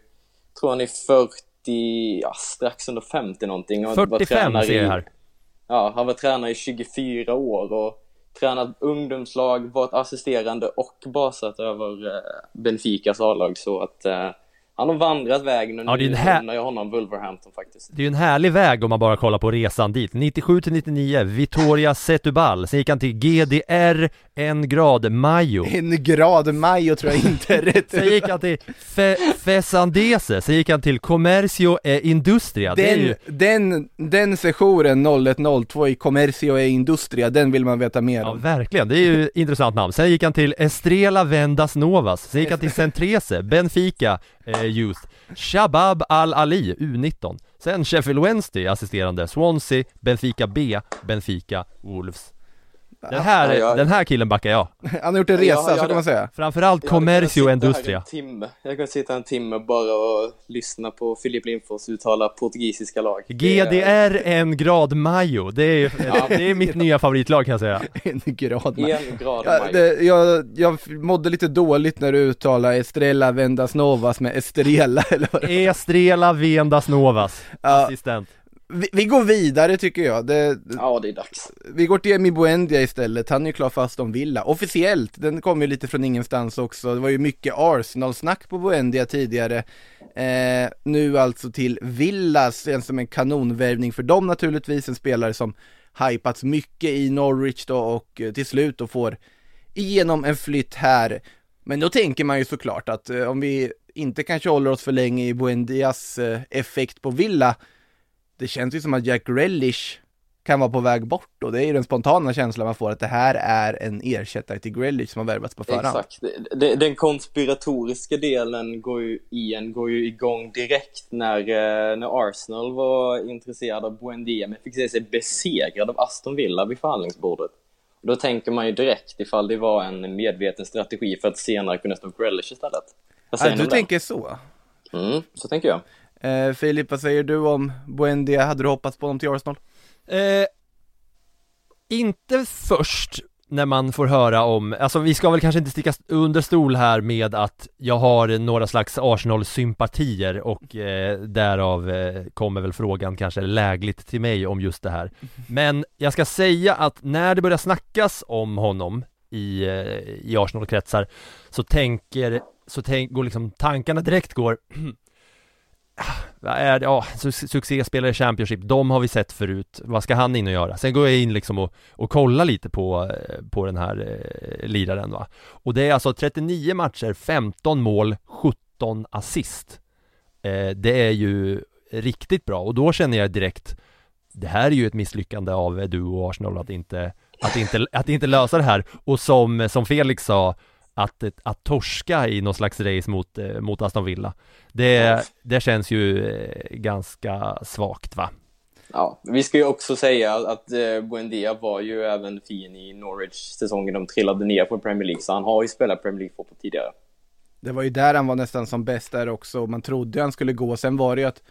[SPEAKER 3] tror han är 40, ja, strax under 50 någonting. och var
[SPEAKER 2] 45
[SPEAKER 3] tränare
[SPEAKER 2] ser jag
[SPEAKER 3] i-
[SPEAKER 2] här.
[SPEAKER 3] Ja, han var tränare i 24 år och tränat ungdomslag, varit assisterande och basat över eh, Benficas A-lag så att eh, han har vandrat vägen och
[SPEAKER 2] Ja, det är
[SPEAKER 3] nu
[SPEAKER 2] en här-
[SPEAKER 3] jag honom Wolverhampton faktiskt.
[SPEAKER 2] Det är ju en härlig väg om man bara kollar på resan dit. 97 till 99, Vittoria Setubal, sen gick han till GDR, en grad, Mayo.
[SPEAKER 1] En grad Mayo tror jag inte är rätt.
[SPEAKER 2] Sen gick han till Fe Fesandese, sen gick han till Commercio e Industria. Det är
[SPEAKER 1] Den,
[SPEAKER 2] ju,
[SPEAKER 1] den, den sessionen 0102 i Commercio e Industria, den vill man veta mer
[SPEAKER 2] ja
[SPEAKER 1] om.
[SPEAKER 2] verkligen, det är ju intressant namn. Sen gick han till Estrela Vendas Novas, sen gick han till Centrese, Benfica eh, Youth Shabab Al-Ali, U19 Sen Sheffield Wednesday, assisterande Swansea, Benfica B, Benfica Wolves. Den här,
[SPEAKER 3] Ja, jag-
[SPEAKER 2] den här killen backar jag
[SPEAKER 1] Han har gjort en
[SPEAKER 3] Ja,
[SPEAKER 1] resa,
[SPEAKER 3] ja,
[SPEAKER 1] så kan man säga.
[SPEAKER 2] Framförallt
[SPEAKER 3] Jag
[SPEAKER 2] Commercio
[SPEAKER 3] här
[SPEAKER 2] Industria
[SPEAKER 3] en timme. Jag kan sitta en timme bara och lyssna på Filip Lindfors uttala portugisiska lag.
[SPEAKER 2] GDR en grad Mayo, det är, det är mitt nya favoritlag kan jag säga
[SPEAKER 1] En grad Mayo.
[SPEAKER 3] En grad
[SPEAKER 1] Ja, det, jag, jag mådde lite dåligt när du uttalade Estrella Vendas Novas med Estrella eller vad det
[SPEAKER 2] Estrela Vendas Novas,
[SPEAKER 1] Ja.
[SPEAKER 2] assistent
[SPEAKER 1] vi, vi går vidare tycker jag. Det,
[SPEAKER 3] Ja, det är dags.
[SPEAKER 1] vi går till Emi Buendia istället, han är ju klar fast om Villa. Officiellt, den kom ju lite från ingenstans också. Det var ju mycket Arsenal-snack på Buendia tidigare. Eh, nu alltså till Villa, känns som en kanonvärvning för dem naturligtvis. En spelare som hypats mycket i Norwich då och eh, till slut då får igenom en flytt här. Men då tänker man ju såklart att eh, om vi inte kanske håller oss för länge i Buendias eh, effekt på Villa, det känns ju som att Jack Grealish kan vara på väg bort och det är ju den spontana känslan man får att det här är en ersättare till Grealish som har värvats på förhand.
[SPEAKER 3] Exakt. Den konspiratoriska delen går ju, i en går ju igång direkt när, eh, när Arsenal var intresserade av Buendia men fick se sig besegrad av Aston Villa vid förhandlingsbordet. Och då tänker man ju direkt ifall det var en medveten strategi för att senare kunna stå Grealish istället. Ni
[SPEAKER 1] du tänker så.
[SPEAKER 3] Mm, så tänker jag.
[SPEAKER 1] Eh, Filip, vad säger du om Buendia? Hade du hoppats på honom till Arsenal?
[SPEAKER 2] eh, Inte först när man får höra om, alltså vi ska väl kanske inte sticka under stol här med att jag har några slags Arsenal-sympatier och eh, därav eh, kommer väl frågan kanske lägligt till mig om just det här Men jag ska säga att när det börjar snackas om honom i, eh, i Arsenal-kretsar så tänker, så tänk, går liksom tankarna direkt går Ah, är det? Ja, succéspelare i Championship, de har vi sett förut, vad ska han in och göra? Sen går jag in liksom och, och kollar lite på, eh, på den här eh, liraren va Och det är alltså 39 matcher, 15 mål, 17 assist eh, Det är ju riktigt bra och då känner jag direkt Det här är ju ett misslyckande av du och Arsenal att inte, att inte, att inte lösa det här och som, som Felix sa att, att torska i någon slags race mot, eh, mot Aston Villa det, det känns ju eh, ganska svagt va?
[SPEAKER 3] Ja, vi ska ju också säga att eh, Buendia var ju även fin i Norwich säsongen de trillade ner från Premier League, så han har ju spelat Premier League-fotboll tidigare.
[SPEAKER 1] Det var ju där han var nästan som bäst där också man trodde han skulle gå. Sen var det ju att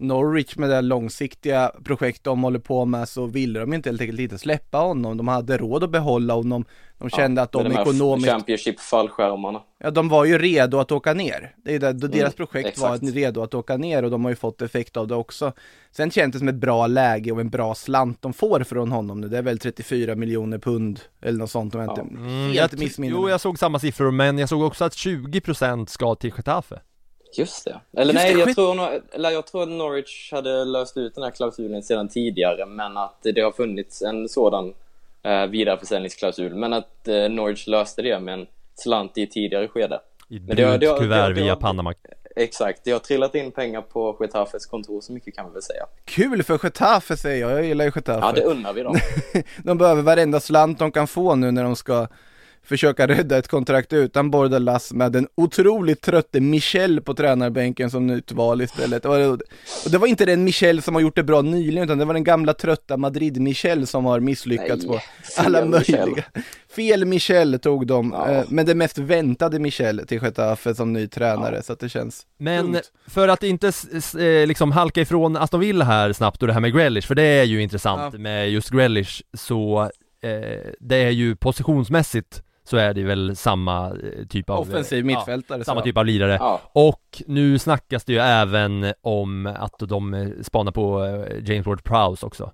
[SPEAKER 1] Norwich med det långsiktiga projekt de håller på med så ville de inte helt enkelt inte släppa honom. De hade råd att behålla honom. De kände att de
[SPEAKER 3] med
[SPEAKER 1] ekonomiskt
[SPEAKER 3] Championship-fallskärmarna.
[SPEAKER 1] Ja, de var ju redo att åka ner. Det är där, deras
[SPEAKER 3] Mm,
[SPEAKER 1] projekt var
[SPEAKER 3] exakt.
[SPEAKER 1] att redo att åka ner och de har ju fått effekt av det också. Sen känns det som ett bra läge och en bra slant de får från honom nu. Det är väl 34 miljoner pund eller något sånt om jag inte
[SPEAKER 2] Mm,
[SPEAKER 1] helt missminner
[SPEAKER 2] jo, jag såg samma siffror men jag såg också att 20% ska till Getafe
[SPEAKER 3] Just det. Eller
[SPEAKER 1] Just
[SPEAKER 3] nej,
[SPEAKER 1] det,
[SPEAKER 3] jag
[SPEAKER 1] skit-
[SPEAKER 3] tror, nog, eller jag tror att Norwich hade löst ut den här klausulen sedan tidigare, men att det har funnits en sådan eh, vidareförsäljningsklausul, men att eh, Norwich löste det med en slant i ett tidigare skede.
[SPEAKER 2] i
[SPEAKER 3] Men det har- det har-
[SPEAKER 2] brunt
[SPEAKER 3] det har-
[SPEAKER 2] kuvert
[SPEAKER 3] det
[SPEAKER 2] via Panama
[SPEAKER 3] Exakt, det har trillat in pengar på Getafes kontor, så mycket kan vi väl säga.
[SPEAKER 1] Kul för Getafe säger jag, jag gillar ju Getafe.
[SPEAKER 3] Ja, det unnar vi dem.
[SPEAKER 1] de behöver varenda slant de kan få nu när de ska försöka rädda ett kontrakt utan Bordalas med den otroligt trötte Michel på tränarbänken som nytt val istället. Och det var inte den Michel som har gjort det bra nyligen utan det var den gamla trötta Madrid-Michel som har misslyckats
[SPEAKER 3] Nej,
[SPEAKER 1] på alla
[SPEAKER 3] Michel.
[SPEAKER 1] möjliga. Fel Michel tog de,
[SPEAKER 3] Ja.
[SPEAKER 1] eh, men det mest väntade Michel till Getafe som ny tränare så att det känns
[SPEAKER 2] Men
[SPEAKER 1] tungt.
[SPEAKER 2] för att inte eh, liksom halka ifrån Aston Villa här snabbt och det här med Grealish, för det är ju intressant
[SPEAKER 1] Ja.
[SPEAKER 2] med just Grealish så eh, det är ju positionsmässigt så är det väl samma eh, typ av
[SPEAKER 1] Offensiv
[SPEAKER 2] ja,
[SPEAKER 1] mittfältare.
[SPEAKER 2] samma
[SPEAKER 1] så.
[SPEAKER 2] typ av lirare
[SPEAKER 3] Ja,
[SPEAKER 2] och nu snackas det ju även om att de eh, spanar på eh, James Ward-Prowse också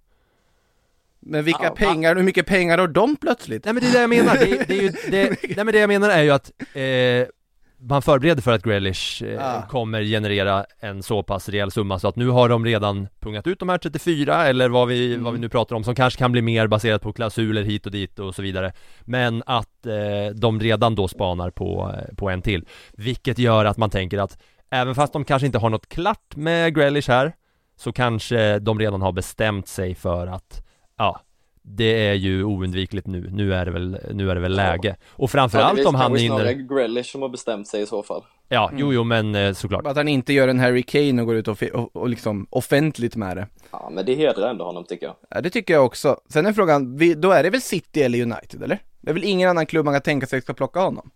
[SPEAKER 1] Men vilka
[SPEAKER 3] Ja,
[SPEAKER 1] pengar, hur mycket pengar har de plötsligt?
[SPEAKER 2] Nej men det är det jag menar, det, det är ju, det, nej men det jag menar är ju att eh, man förbereder för att Grealish eh,
[SPEAKER 1] Ah.
[SPEAKER 2] kommer generera en så pass rejäl summa så att nu har de redan pungat ut de här 34 eller vad vi,
[SPEAKER 1] Mm.
[SPEAKER 2] vad vi nu pratar om som kanske kan bli mer baserat på klausuler hit och dit och så vidare Men att eh, de redan då spanar på, eh, på en till Vilket gör att man tänker att även fast de kanske inte har något klart med Grealish här Så kanske de redan har bestämt sig för att Ja det är ju oundvikligt nu, nu är det väl, nu är det väl läge Och framförallt om han
[SPEAKER 3] hinner...
[SPEAKER 2] hinner
[SPEAKER 3] snarare Grealish som har bestämt sig i så fall.
[SPEAKER 2] Ja, jo jo men eh, såklart
[SPEAKER 1] Att han inte gör en Harry Kane och går ut och, och, och liksom offentligt med det.
[SPEAKER 3] Ja, men det hedrar ändå honom tycker jag.
[SPEAKER 1] Ja, det tycker jag också. Sen är frågan, vi, då är det väl City eller United, eller? Det är väl ingen annan klubb man kan tänka sig ska plocka honom?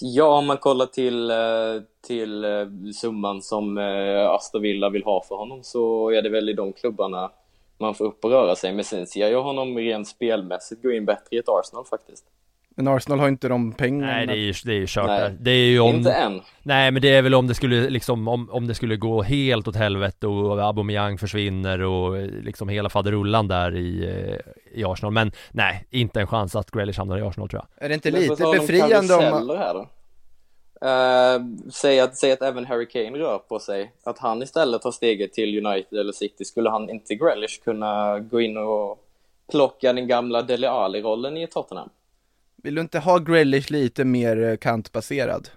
[SPEAKER 3] Ja, om man kollar till, eh, till eh, summan som Aston Villa vill ha för honom så är det väl i de klubbarna man får upp och röra sig. Men sen ser jag honom rent spelmässigt gå in bättre i ett Arsenal faktiskt.
[SPEAKER 1] Men Arsenal har inte de pengarna.
[SPEAKER 2] Nej det är ju, det är ju kört
[SPEAKER 3] Nej.
[SPEAKER 2] Det är ju om
[SPEAKER 3] Inte än.
[SPEAKER 2] Nej men det är väl om det skulle liksom, om, om det skulle gå helt åt helvete och Aubameyang försvinner och eh, liksom hela faderullan där i, eh, i Arsenal Men nej, inte en chans att Grealish hamnar i Arsenal tror jag
[SPEAKER 1] Är det inte lite befriande om
[SPEAKER 3] här då? Eh, säg, att, säg att även Harry Kane rör på sig, att han istället tar steget till United eller City, skulle han inte Grealish kunna gå in och plocka den gamla Dele Alli-rollen i Tottenham?
[SPEAKER 1] Vill du inte ha Grealish lite mer eh, kantbaserad?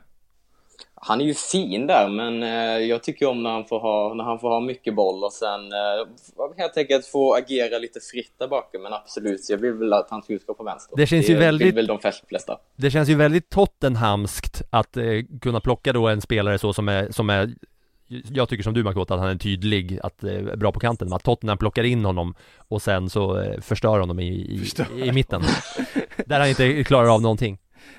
[SPEAKER 3] Han är ju fin där, men eh, jag tycker om när han får ha, när han får ha mycket boll och sen eh, helt enkelt få agera lite fritt där bakom. Men absolut, jag vill väl att han ska utgå på vänster.
[SPEAKER 2] Det känns ju
[SPEAKER 3] vill
[SPEAKER 2] väldigt-
[SPEAKER 3] väl de flesta.
[SPEAKER 2] Det känns ju väldigt Tottenhamskt att eh, kunna plocka då en spelare så som är, som är jag tycker som du Makota att han är tydlig, att eh, bra på kanten, att Tottenham plockar in honom och sen så eh, förstör honom i, i, i mitten Där han inte klarar av någonting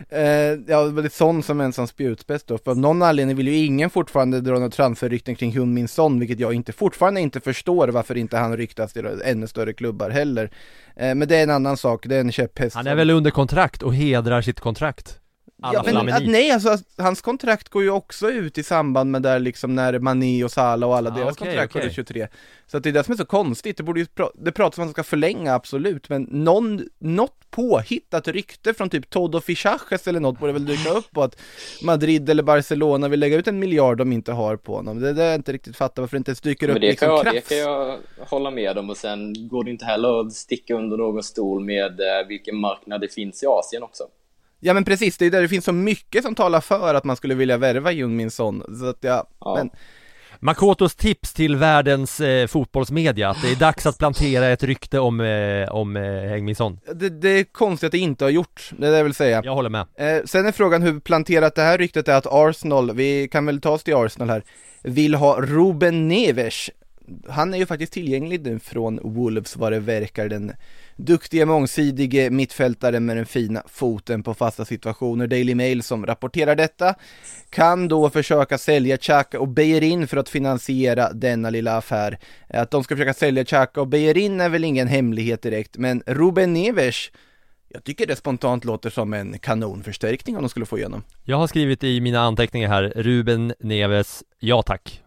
[SPEAKER 1] Eh, ja, det är Son som en sån spjutspets då, för av någon anledning vill ju ingen fortfarande dra några transferrykten kring Hun Min Son, vilket jag inte, fortfarande inte förstår varför inte han ryktas till ännu större klubbar heller. Eh, men det är en annan sak, det är en käpphäst.
[SPEAKER 2] Han är
[SPEAKER 1] som-
[SPEAKER 2] väl under kontrakt och hedrar sitt kontrakt alla
[SPEAKER 1] Ja, men att, nej, alltså hans kontrakt går ju också ut i samband med där liksom när Mané och Salah och alla
[SPEAKER 2] Ah,
[SPEAKER 1] deras
[SPEAKER 2] okej,
[SPEAKER 1] kontrakt till 23. Så att det är det som är så konstigt, det borde ju, pra- det pratas om att man ska förlänga absolut, men någon, något påhittat rykte från typ Todo Fichaches eller något borde väl dyka upp på att Madrid eller Barcelona vill lägga ut en miljard de inte har på honom. Det är det jag inte riktigt fattar varför det inte ens dyker
[SPEAKER 3] Men
[SPEAKER 1] upp
[SPEAKER 3] det
[SPEAKER 1] liksom
[SPEAKER 3] kan, jag, det kan jag hålla med om och sen går det inte heller att sticka under någon stol med eh, vilken marknad det finns i Asien också.
[SPEAKER 1] Ja men precis, det är där det finns så mycket som talar för att man skulle vilja värva Jun Min Son. Så att ja,
[SPEAKER 3] Ja.
[SPEAKER 1] men
[SPEAKER 2] Makotos tips till världens eh, fotbollsmedia, att det är dags att plantera ett rykte om, eh, om eh,
[SPEAKER 1] det, det är konstigt att det inte har gjort, det är det jag vill säga.
[SPEAKER 2] Jag håller med
[SPEAKER 1] Eh, sen är frågan hur planterat det här ryktet är att Arsenal, vi kan väl ta oss till Arsenal här, vill ha Ruben Neves. Han är ju faktiskt tillgänglig nu från Wolves vad det verkar, den duktiga mångsidige mittfältaren med den fina foten på fasta situationer. Daily Mail som rapporterar detta kan då försöka sälja Xhaka och Beijerin för att finansiera denna lilla affär. Att de ska försöka sälja Xhaka och Beijerin är väl ingen hemlighet direkt, men Ruben Neves jag tycker det spontant låter som en kanonförstärkning om de skulle få igenom.
[SPEAKER 2] Jag har skrivit i mina anteckningar här, Ruben Neves, ja tack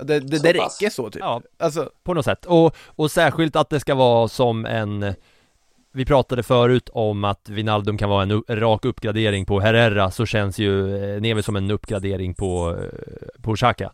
[SPEAKER 1] Det, det,
[SPEAKER 3] Så
[SPEAKER 1] det räcker så typ.
[SPEAKER 2] Ja,
[SPEAKER 1] Alltså,
[SPEAKER 2] på något sätt. Och, och särskilt att det ska vara som en vi pratade förut om att Vinaldum kan vara en rak uppgradering på Herrera så känns ju eh, Neves som en uppgradering på, eh, på Xhaka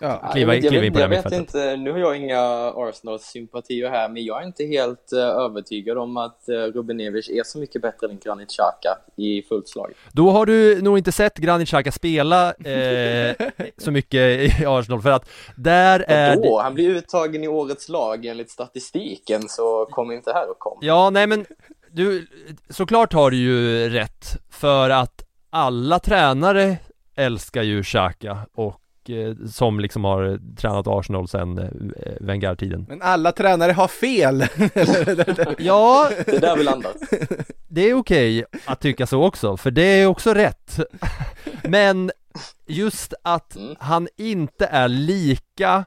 [SPEAKER 1] ja.
[SPEAKER 2] Kliva-
[SPEAKER 3] jag
[SPEAKER 2] kliva in på
[SPEAKER 3] jag
[SPEAKER 2] det
[SPEAKER 3] vet inte, nu har jag inga Arsenal-sympatier här, men jag är inte helt eh, övertygad om att uh, Ruben Neves är så mycket bättre än Granit Xhaka i fullt slag.
[SPEAKER 2] Då har du nog inte sett Granit Xhaka spela eh, så mycket i Arsenal för att där är det-
[SPEAKER 3] Då, han blir uttagen i årets lag enligt statistiken, så kom inte här och kom.
[SPEAKER 2] Ja, nej men du, såklart har du ju rätt för att alla tränare älskar ju Xhaka och eh, som liksom har tränat Arsenal sedan eh, Wenger-tiden.
[SPEAKER 1] Men alla tränare har fel!
[SPEAKER 2] Ja,
[SPEAKER 3] Det är där vi landar.
[SPEAKER 2] det är okej att tycka så också, för det är också rätt. Men just att
[SPEAKER 3] Mm.
[SPEAKER 2] han inte är lika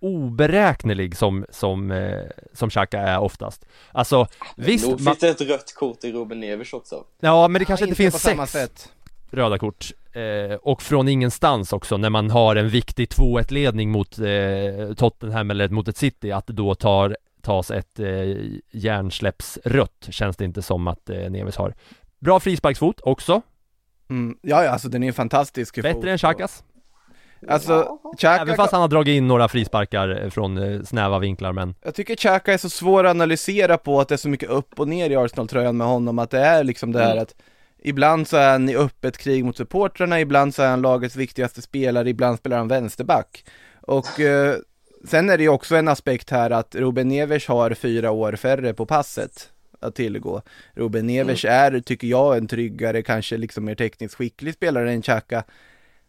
[SPEAKER 2] oberäknelig som, som, eh, som Xhaka är oftast. Alltså, visst,
[SPEAKER 3] Nog
[SPEAKER 2] man,
[SPEAKER 3] finns det ett rött kort i Ruben Neves också.
[SPEAKER 2] ja men det kanske
[SPEAKER 1] Ja,
[SPEAKER 2] inte finns
[SPEAKER 1] på samma
[SPEAKER 2] sex
[SPEAKER 1] sätt.
[SPEAKER 2] röda kort eh, och från ingenstans också när man har en viktig 2-1 ledning mot eh, Tottenham eller mot ett City att då tar tas ett eh, hjärnsläppsrött känns det inte som att eh, Neves har. Bra frisparksfot också,
[SPEAKER 1] Mm, ja, ja, alltså den är ju fantastisk
[SPEAKER 2] bättre
[SPEAKER 1] fot.
[SPEAKER 2] än Xhakas.
[SPEAKER 1] Alltså, Xhaka,
[SPEAKER 2] Även fast han har dragit in några frisparkar eh, från eh, snäva vinklar men
[SPEAKER 1] jag tycker Xhaka är så svår att analysera på att det är så mycket upp och ner i Arsenal-tröjan med honom, att det är liksom det här
[SPEAKER 3] Mm.
[SPEAKER 1] att Ibland så är han i öppet krig mot supportrarna, ibland så är han lagets viktigaste spelare, ibland spelar han vänsterback. Och eh, sen är det ju också en aspekt här att Ruben Neves har fyra år färre på passet att tillgå. Ruben Neves är, tycker jag, en tryggare, kanske liksom mer tekniskt skicklig spelare än Xhaka.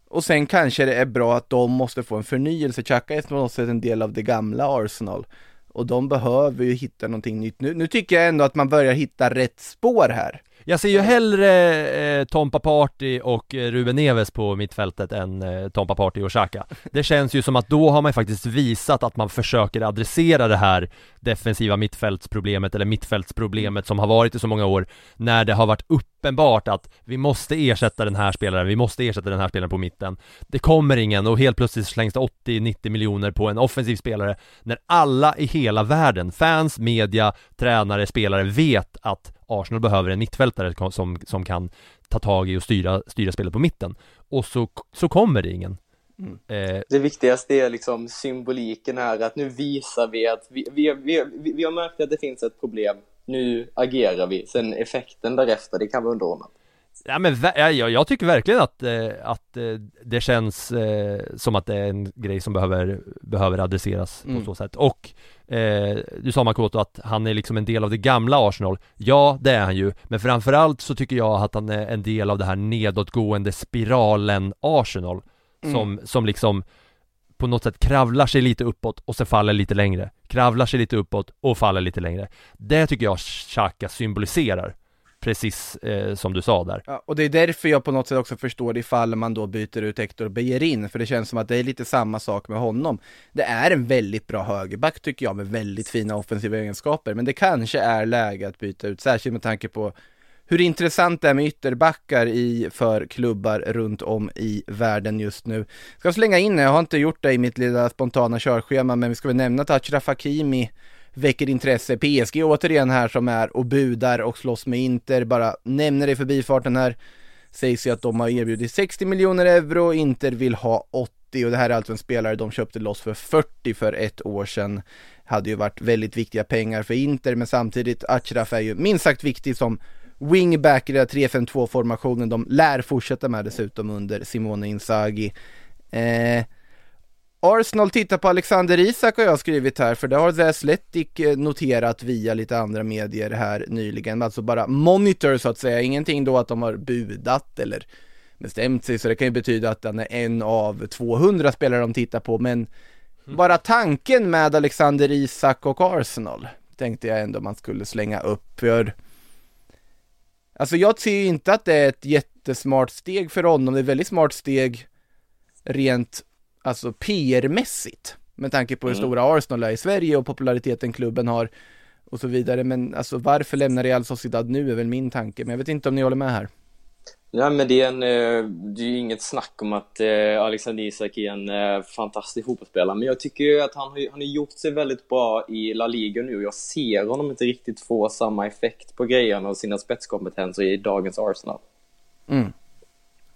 [SPEAKER 1] Och sen kanske det är bra att de måste få en förnyelse. Xhaka är på något sätt en del av det gamla Arsenal. Och de behöver ju hitta någonting nytt. Nu, nu tycker jag ändå att man börjar hitta rätt spår här.
[SPEAKER 2] Jag ser ju hellre eh, Tompa Party och eh, Ruben Neves på mittfältet än eh, Tompa Party och Xhaka. Det känns ju som att då har man faktiskt visat att man försöker adressera det här defensiva mittfältsproblemet eller mittfältsproblemet som har varit i så många år när det har varit uppenbart att vi måste ersätta den här spelaren, vi måste ersätta den här spelaren på mitten. Det kommer ingen och helt plötsligt slängs det 80-90 miljoner på en offensiv spelare när alla i hela världen, fans, media, tränare, spelare vet att Arsenal behöver en mittfältare som, som kan ta tag i och styra, styra spelet på mitten och så, så kommer det ingen eh,
[SPEAKER 3] Det viktigaste är liksom symboliken här, att nu visar vi att vi, vi, vi, vi, vi har märkt att det finns ett problem. Nu agerar vi. Sen effekten därefter, det kan vara underordnat.
[SPEAKER 2] Ja men jag, jag tycker verkligen att, eh, att eh, det känns eh, som att det är en grej som behöver, behöver adresseras
[SPEAKER 1] Mm.
[SPEAKER 2] på så sätt. Och eh, Du sa Makoto att han är liksom en del av det gamla Arsenal. Ja det är han ju. Men framförallt så tycker jag att han är en del av det här nedåtgående spiralen Arsenal Som, som liksom på något sätt kravlar sig lite uppåt och sen faller lite längre. Kravlar sig lite uppåt och faller lite längre. Det tycker jag Xhaka symboliserar Precis eh, som du sa där
[SPEAKER 1] Ja, och det är därför jag på något sätt också förstår ifall man då byter ut Hector Bejerin, för det känns som att det är lite samma sak med honom. Det är en väldigt bra högerback tycker jag, med väldigt fina offensiva egenskaper, men det kanske är läge att byta ut, särskilt med tanke på hur intressant det är med ytterbackar i, för klubbar runt om i världen just nu. Ska slänga in, jag har inte gjort det i mitt lilla spontana körschema, men vi ska väl nämna att Achraf Hakimi väcker intresse. PSG återigen här som är och budar och slåss med Inter, bara nämner det i förbifarten här. Sägs ju att de har erbjudit 60 miljoner euro, Inter vill ha 80 och det här är alltså en spelare de köpte loss för 40 för ett år sedan. Hade ju varit väldigt viktiga pengar för Inter, men samtidigt Achraf är ju minst sagt viktig som wingback i den här 3-5-2 formationen. De lär fortsätta med dessutom under Simone Inzaghi. Eh, Arsenal tittar på Alexander Isak har jag skrivit här, för det har The Athletic eh, noterat via lite andra medier här nyligen, alltså bara monitor så att säga, ingenting då att de har budat eller bestämt sig, så det kan ju betyda att han är en av 200 spelare de tittar på, men bara tanken med Alexander Isak och Arsenal tänkte jag ändå man skulle slänga upp, för Alltså jag ser ju inte att det är ett jättesmart steg för honom, det är ett väldigt smart steg rent alltså PR-mässigt med tanke på hur
[SPEAKER 3] Mm.
[SPEAKER 1] stora Arsenal är i Sverige och populariteten klubben har och så vidare. Men alltså varför lämnar Real Sociedad nu är väl min tanke, men jag vet inte om ni håller med här.
[SPEAKER 3] Ja, men det är, en, eh, det är ju inget snack om att eh, Alexander Isak är en eh, fantastisk fotbollsspelare, men jag tycker ju att han har, han har gjort sig väldigt bra i La Liga nu jag ser honom inte riktigt få samma effekt på grejerna och sina spetskompetenser i dagens Arsenal.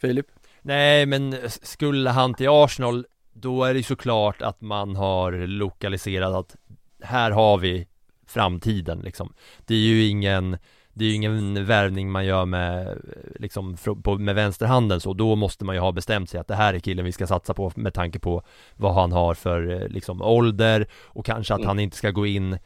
[SPEAKER 1] Filip?
[SPEAKER 2] Nej men skulle han till Arsenal Då är det såklart att man har lokaliserat att Här har vi framtiden liksom. Det är ju ingen Det är ju ingen värvning man gör med liksom på, med vänsterhanden så. Då måste man ju ha bestämt sig att det här är killen vi ska satsa på med tanke på vad han har för liksom ålder och kanske att
[SPEAKER 3] Mm.
[SPEAKER 2] han inte ska gå in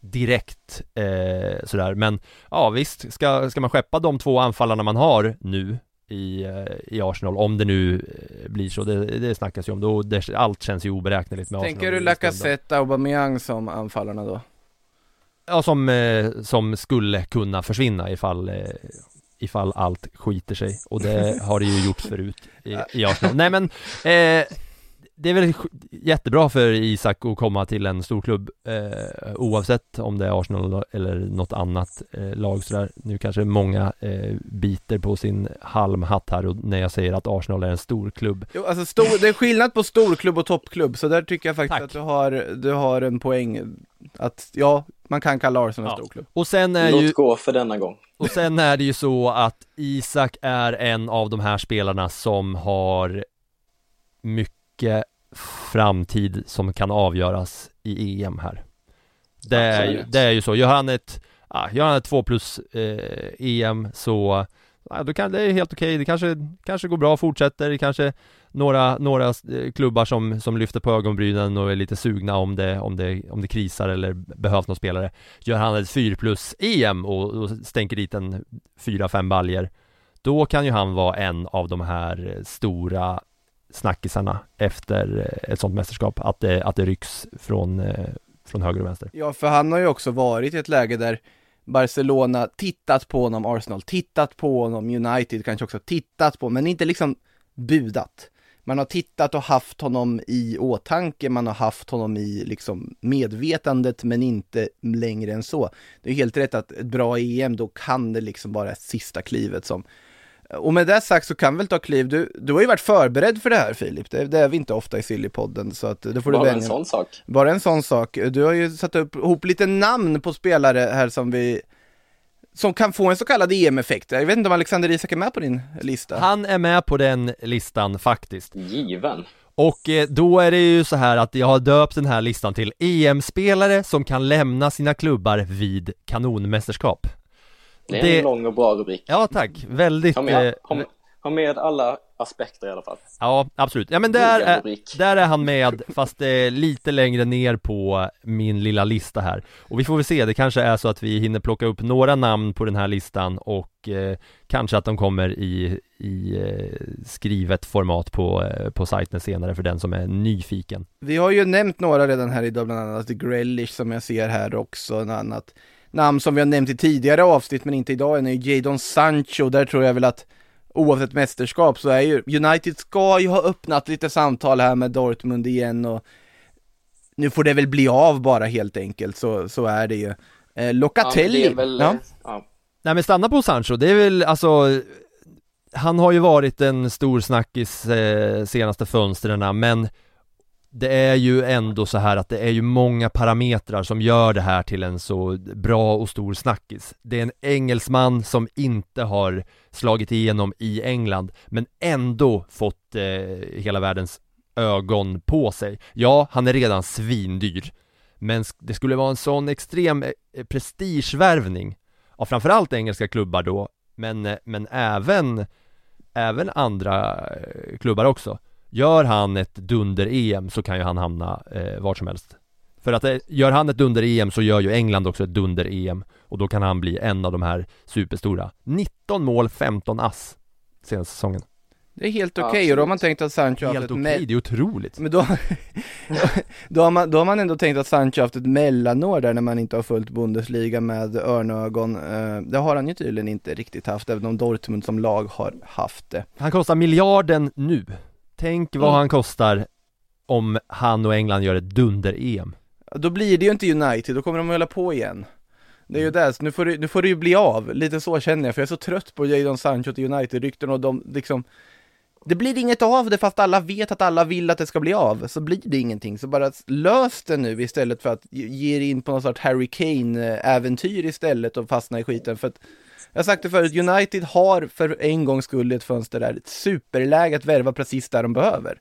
[SPEAKER 2] direkt eh, sådär. Men ja visst ska, ska man skeppa de två anfallarna man har nu i, eh, i Arsenal om det nu eh, blir så, det, det snackas ju om då, det, allt känns ju oberäkneligt med
[SPEAKER 1] Tänker
[SPEAKER 2] Arsenal
[SPEAKER 1] du
[SPEAKER 2] i stunden.
[SPEAKER 1] Lacazette, Aubameyang som anfallarna då?
[SPEAKER 2] Ja som, eh, som skulle kunna försvinna ifall Ifall allt skiter sig och det har det ju gjort förut i, i Arsenal Nej men eh, Det är väl jättebra för Isak att komma till en stor klubb eh, Oavsett om det är Arsenal eller något annat eh, lag sådär Nu kanske många eh, biter på sin halmhatt här och när jag säger att Arsenal är en stor klubb
[SPEAKER 1] Jo, alltså stor, det är skillnad på storklubb och toppklubb, så där tycker jag faktiskt
[SPEAKER 2] Tack.
[SPEAKER 1] att du har, du har en poäng. att ja, man kan kalla Arsenal en
[SPEAKER 2] Ja.
[SPEAKER 1] stor klubb.
[SPEAKER 2] Och sen är
[SPEAKER 3] Låt
[SPEAKER 2] ju,
[SPEAKER 3] gå för denna gång.
[SPEAKER 2] och sen är det ju så att Isak är en av de här spelarna som har mycket framtid som kan avgöras i EM här. Det är, ju, det är ju så, gör han ett, ja, gör han ett 2 plus eh, EM så ja, då kan det är helt okej, det kanske, kanske går bra, fortsätter, det kanske några, några eh, klubbar som, som lyfter på ögonbrynen och är lite sugna om det, om det, om det krisar eller behövs någon spelare. Gör han ett 4 plus EM och, och stänker dit en 4-5 baljer. Då kan ju han vara en av de här stora snackisarna efter eh, ett sånt mästerskap, att det, att det rycks från, eh, från höger och vänster.
[SPEAKER 1] Ja, för han har ju också varit i ett läge där Barcelona tittat på honom, Arsenal tittat på honom, United kanske också tittat på, men inte liksom budat. Man har tittat och haft honom i åtanke, man har haft honom i liksom medvetandet, men inte längre än så. Det är helt rätt att ett bra EM, då kan det liksom vara sista klivet som och med det sagt så kan väl ta kliv, du, du har ju varit förberedd för det här Filip, det, det är vi inte ofta i Sillypodden så att det får du
[SPEAKER 3] Bara en
[SPEAKER 1] vänja
[SPEAKER 3] sån sak.
[SPEAKER 1] bara en sån sak. Du har ju satt upp ihop lite namn på spelare här som vi som kan få en så kallad EM-effekt. Jag vet inte om Alexander Isak är med på din lista?
[SPEAKER 2] Han är med på den listan faktiskt.
[SPEAKER 3] Given.
[SPEAKER 2] Och eh, då är det ju så här att jag har döpt den här listan till EM-spelare som kan lämna sina klubbar vid kanonmästerskap.
[SPEAKER 3] Det är
[SPEAKER 2] Det-
[SPEAKER 3] en lång och bra rubrik.
[SPEAKER 2] Ja tack, väldigt
[SPEAKER 3] Ha med,
[SPEAKER 2] eh,
[SPEAKER 3] ha, med- ha med alla aspekter i alla fall.
[SPEAKER 2] Ja, absolut. Ja men där är, där är han med, fast är lite längre ner på min lilla lista här. Och vi får väl se, det kanske är så att vi hinner plocka upp några namn på den här listan och eh, kanske att de kommer i, i eh, skrivet format på, eh, på sajten senare för den som är nyfiken.
[SPEAKER 1] Vi har ju nämnt några redan här idag, bland annat Grealish som jag ser här också, en annat namn som vi har nämnt i tidigare avsnitt men inte idag än är ju Jadon Sancho, där tror jag väl att oavsett mästerskap så är ju United ska ju ha öppnat lite samtal här med Dortmund igen och nu får det väl bli av bara helt enkelt, så, så är det ju. Eh,
[SPEAKER 3] Ja, men
[SPEAKER 1] Locatelli,
[SPEAKER 3] det är väl,
[SPEAKER 1] ja.
[SPEAKER 3] eh, ja.
[SPEAKER 2] Nej men stanna på Sancho, det är väl alltså Han har ju varit en stor snackis eh, senaste fönstren men det är ju ändå så här att det är ju många parametrar som gör det här till en så bra och stor snackis. Det är en engelsman som inte har slagit igenom i England men ändå fått eh, hela världens ögon på sig. Ja, han är redan svindyr men det skulle vara en sån extrem eh, prestigevärvning av framförallt engelska klubbar då men, eh, men även även andra eh, klubbar också Gör han ett dunder-EM så kan ju han hamna eh, vart som helst. För att eh, gör han ett dunder-EM så gör ju England också ett dunder-EM Och då kan han bli en av de här superstora. 19 mål, 15 ass Senaste säsongen.
[SPEAKER 1] Det är helt okej och då har man tänkt att Sancho haft
[SPEAKER 2] Helt
[SPEAKER 1] ett
[SPEAKER 2] okej,
[SPEAKER 1] me-
[SPEAKER 2] det är otroligt.
[SPEAKER 1] Men då, då, har man, då har man ändå tänkt att Sancho haft ett mellanår där när man inte har följt Bundesliga med örnögon. Eh, Det har han ju tydligen inte riktigt haft, även om Dortmund som lag har haft det.
[SPEAKER 2] Han kostar miljarden nu Tänk vad
[SPEAKER 3] Mm.
[SPEAKER 2] han kostar om han och England gör ett dunder-EM
[SPEAKER 1] Då blir det ju inte United, då kommer de att hålla på igen. Det är ju det, så nu får, det, nu får det ju bli av, lite så känner jag, för jag är så trött på Jadon Sancho till United-rykten och de liksom det blir inget av det fast alla vet att alla vill att det ska bli av, så blir det ingenting. Så bara lös det nu istället för att ge er in på någon sorts Harry Kane-äventyr istället och fastna i skiten. För att, jag har sagt det förut, United har för en gångs skull ett fönster där ett superläge att värva precis där de behöver.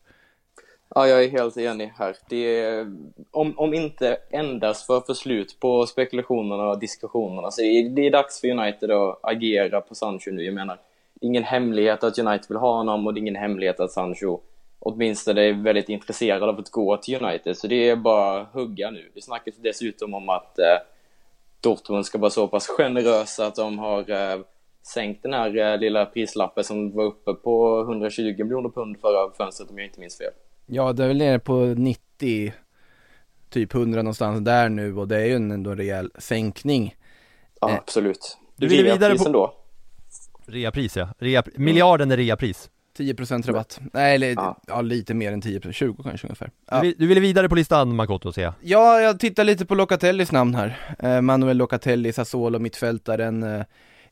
[SPEAKER 3] Ja, jag är helt enig här. Det är, om, om inte endast för att få slut på spekulationerna och diskussionerna så är det är dags för United att agera på Sancho nu. Jag menar, det är ingen hemlighet att United vill ha honom och det är ingen hemlighet att Sancho åtminstone är väldigt intresserad av att gå till United. Så det är bara att hugga nu. Det snackas dessutom om att eh, Dortmund ska vara så pass generösa att de har eh, sänkt den här eh, lilla prislappen som var uppe på 120 miljoner pund förra fönstret om jag inte minns fel.
[SPEAKER 1] Ja, det är väl nere på 90, typ 100 någonstans där nu och det är ju en ändå rejäl sänkning.
[SPEAKER 3] Ja,
[SPEAKER 1] Eh,
[SPEAKER 3] absolut.
[SPEAKER 2] du ville vidare på-
[SPEAKER 3] ändå.
[SPEAKER 2] Reapris ja, Rea, miljarden är reapris
[SPEAKER 1] 10% rabatt. Nej, eller ja.
[SPEAKER 3] Ja.
[SPEAKER 1] lite mer än 10%, 20 kanske ungefär.
[SPEAKER 2] du,
[SPEAKER 1] Ja.
[SPEAKER 2] vill- du ville vidare på listan Makoto ser jag
[SPEAKER 1] ja, jag tittar lite på Locatellis namn här. Eh, Manuel Locatelli, Sassuolo, mittfältaren. Eh,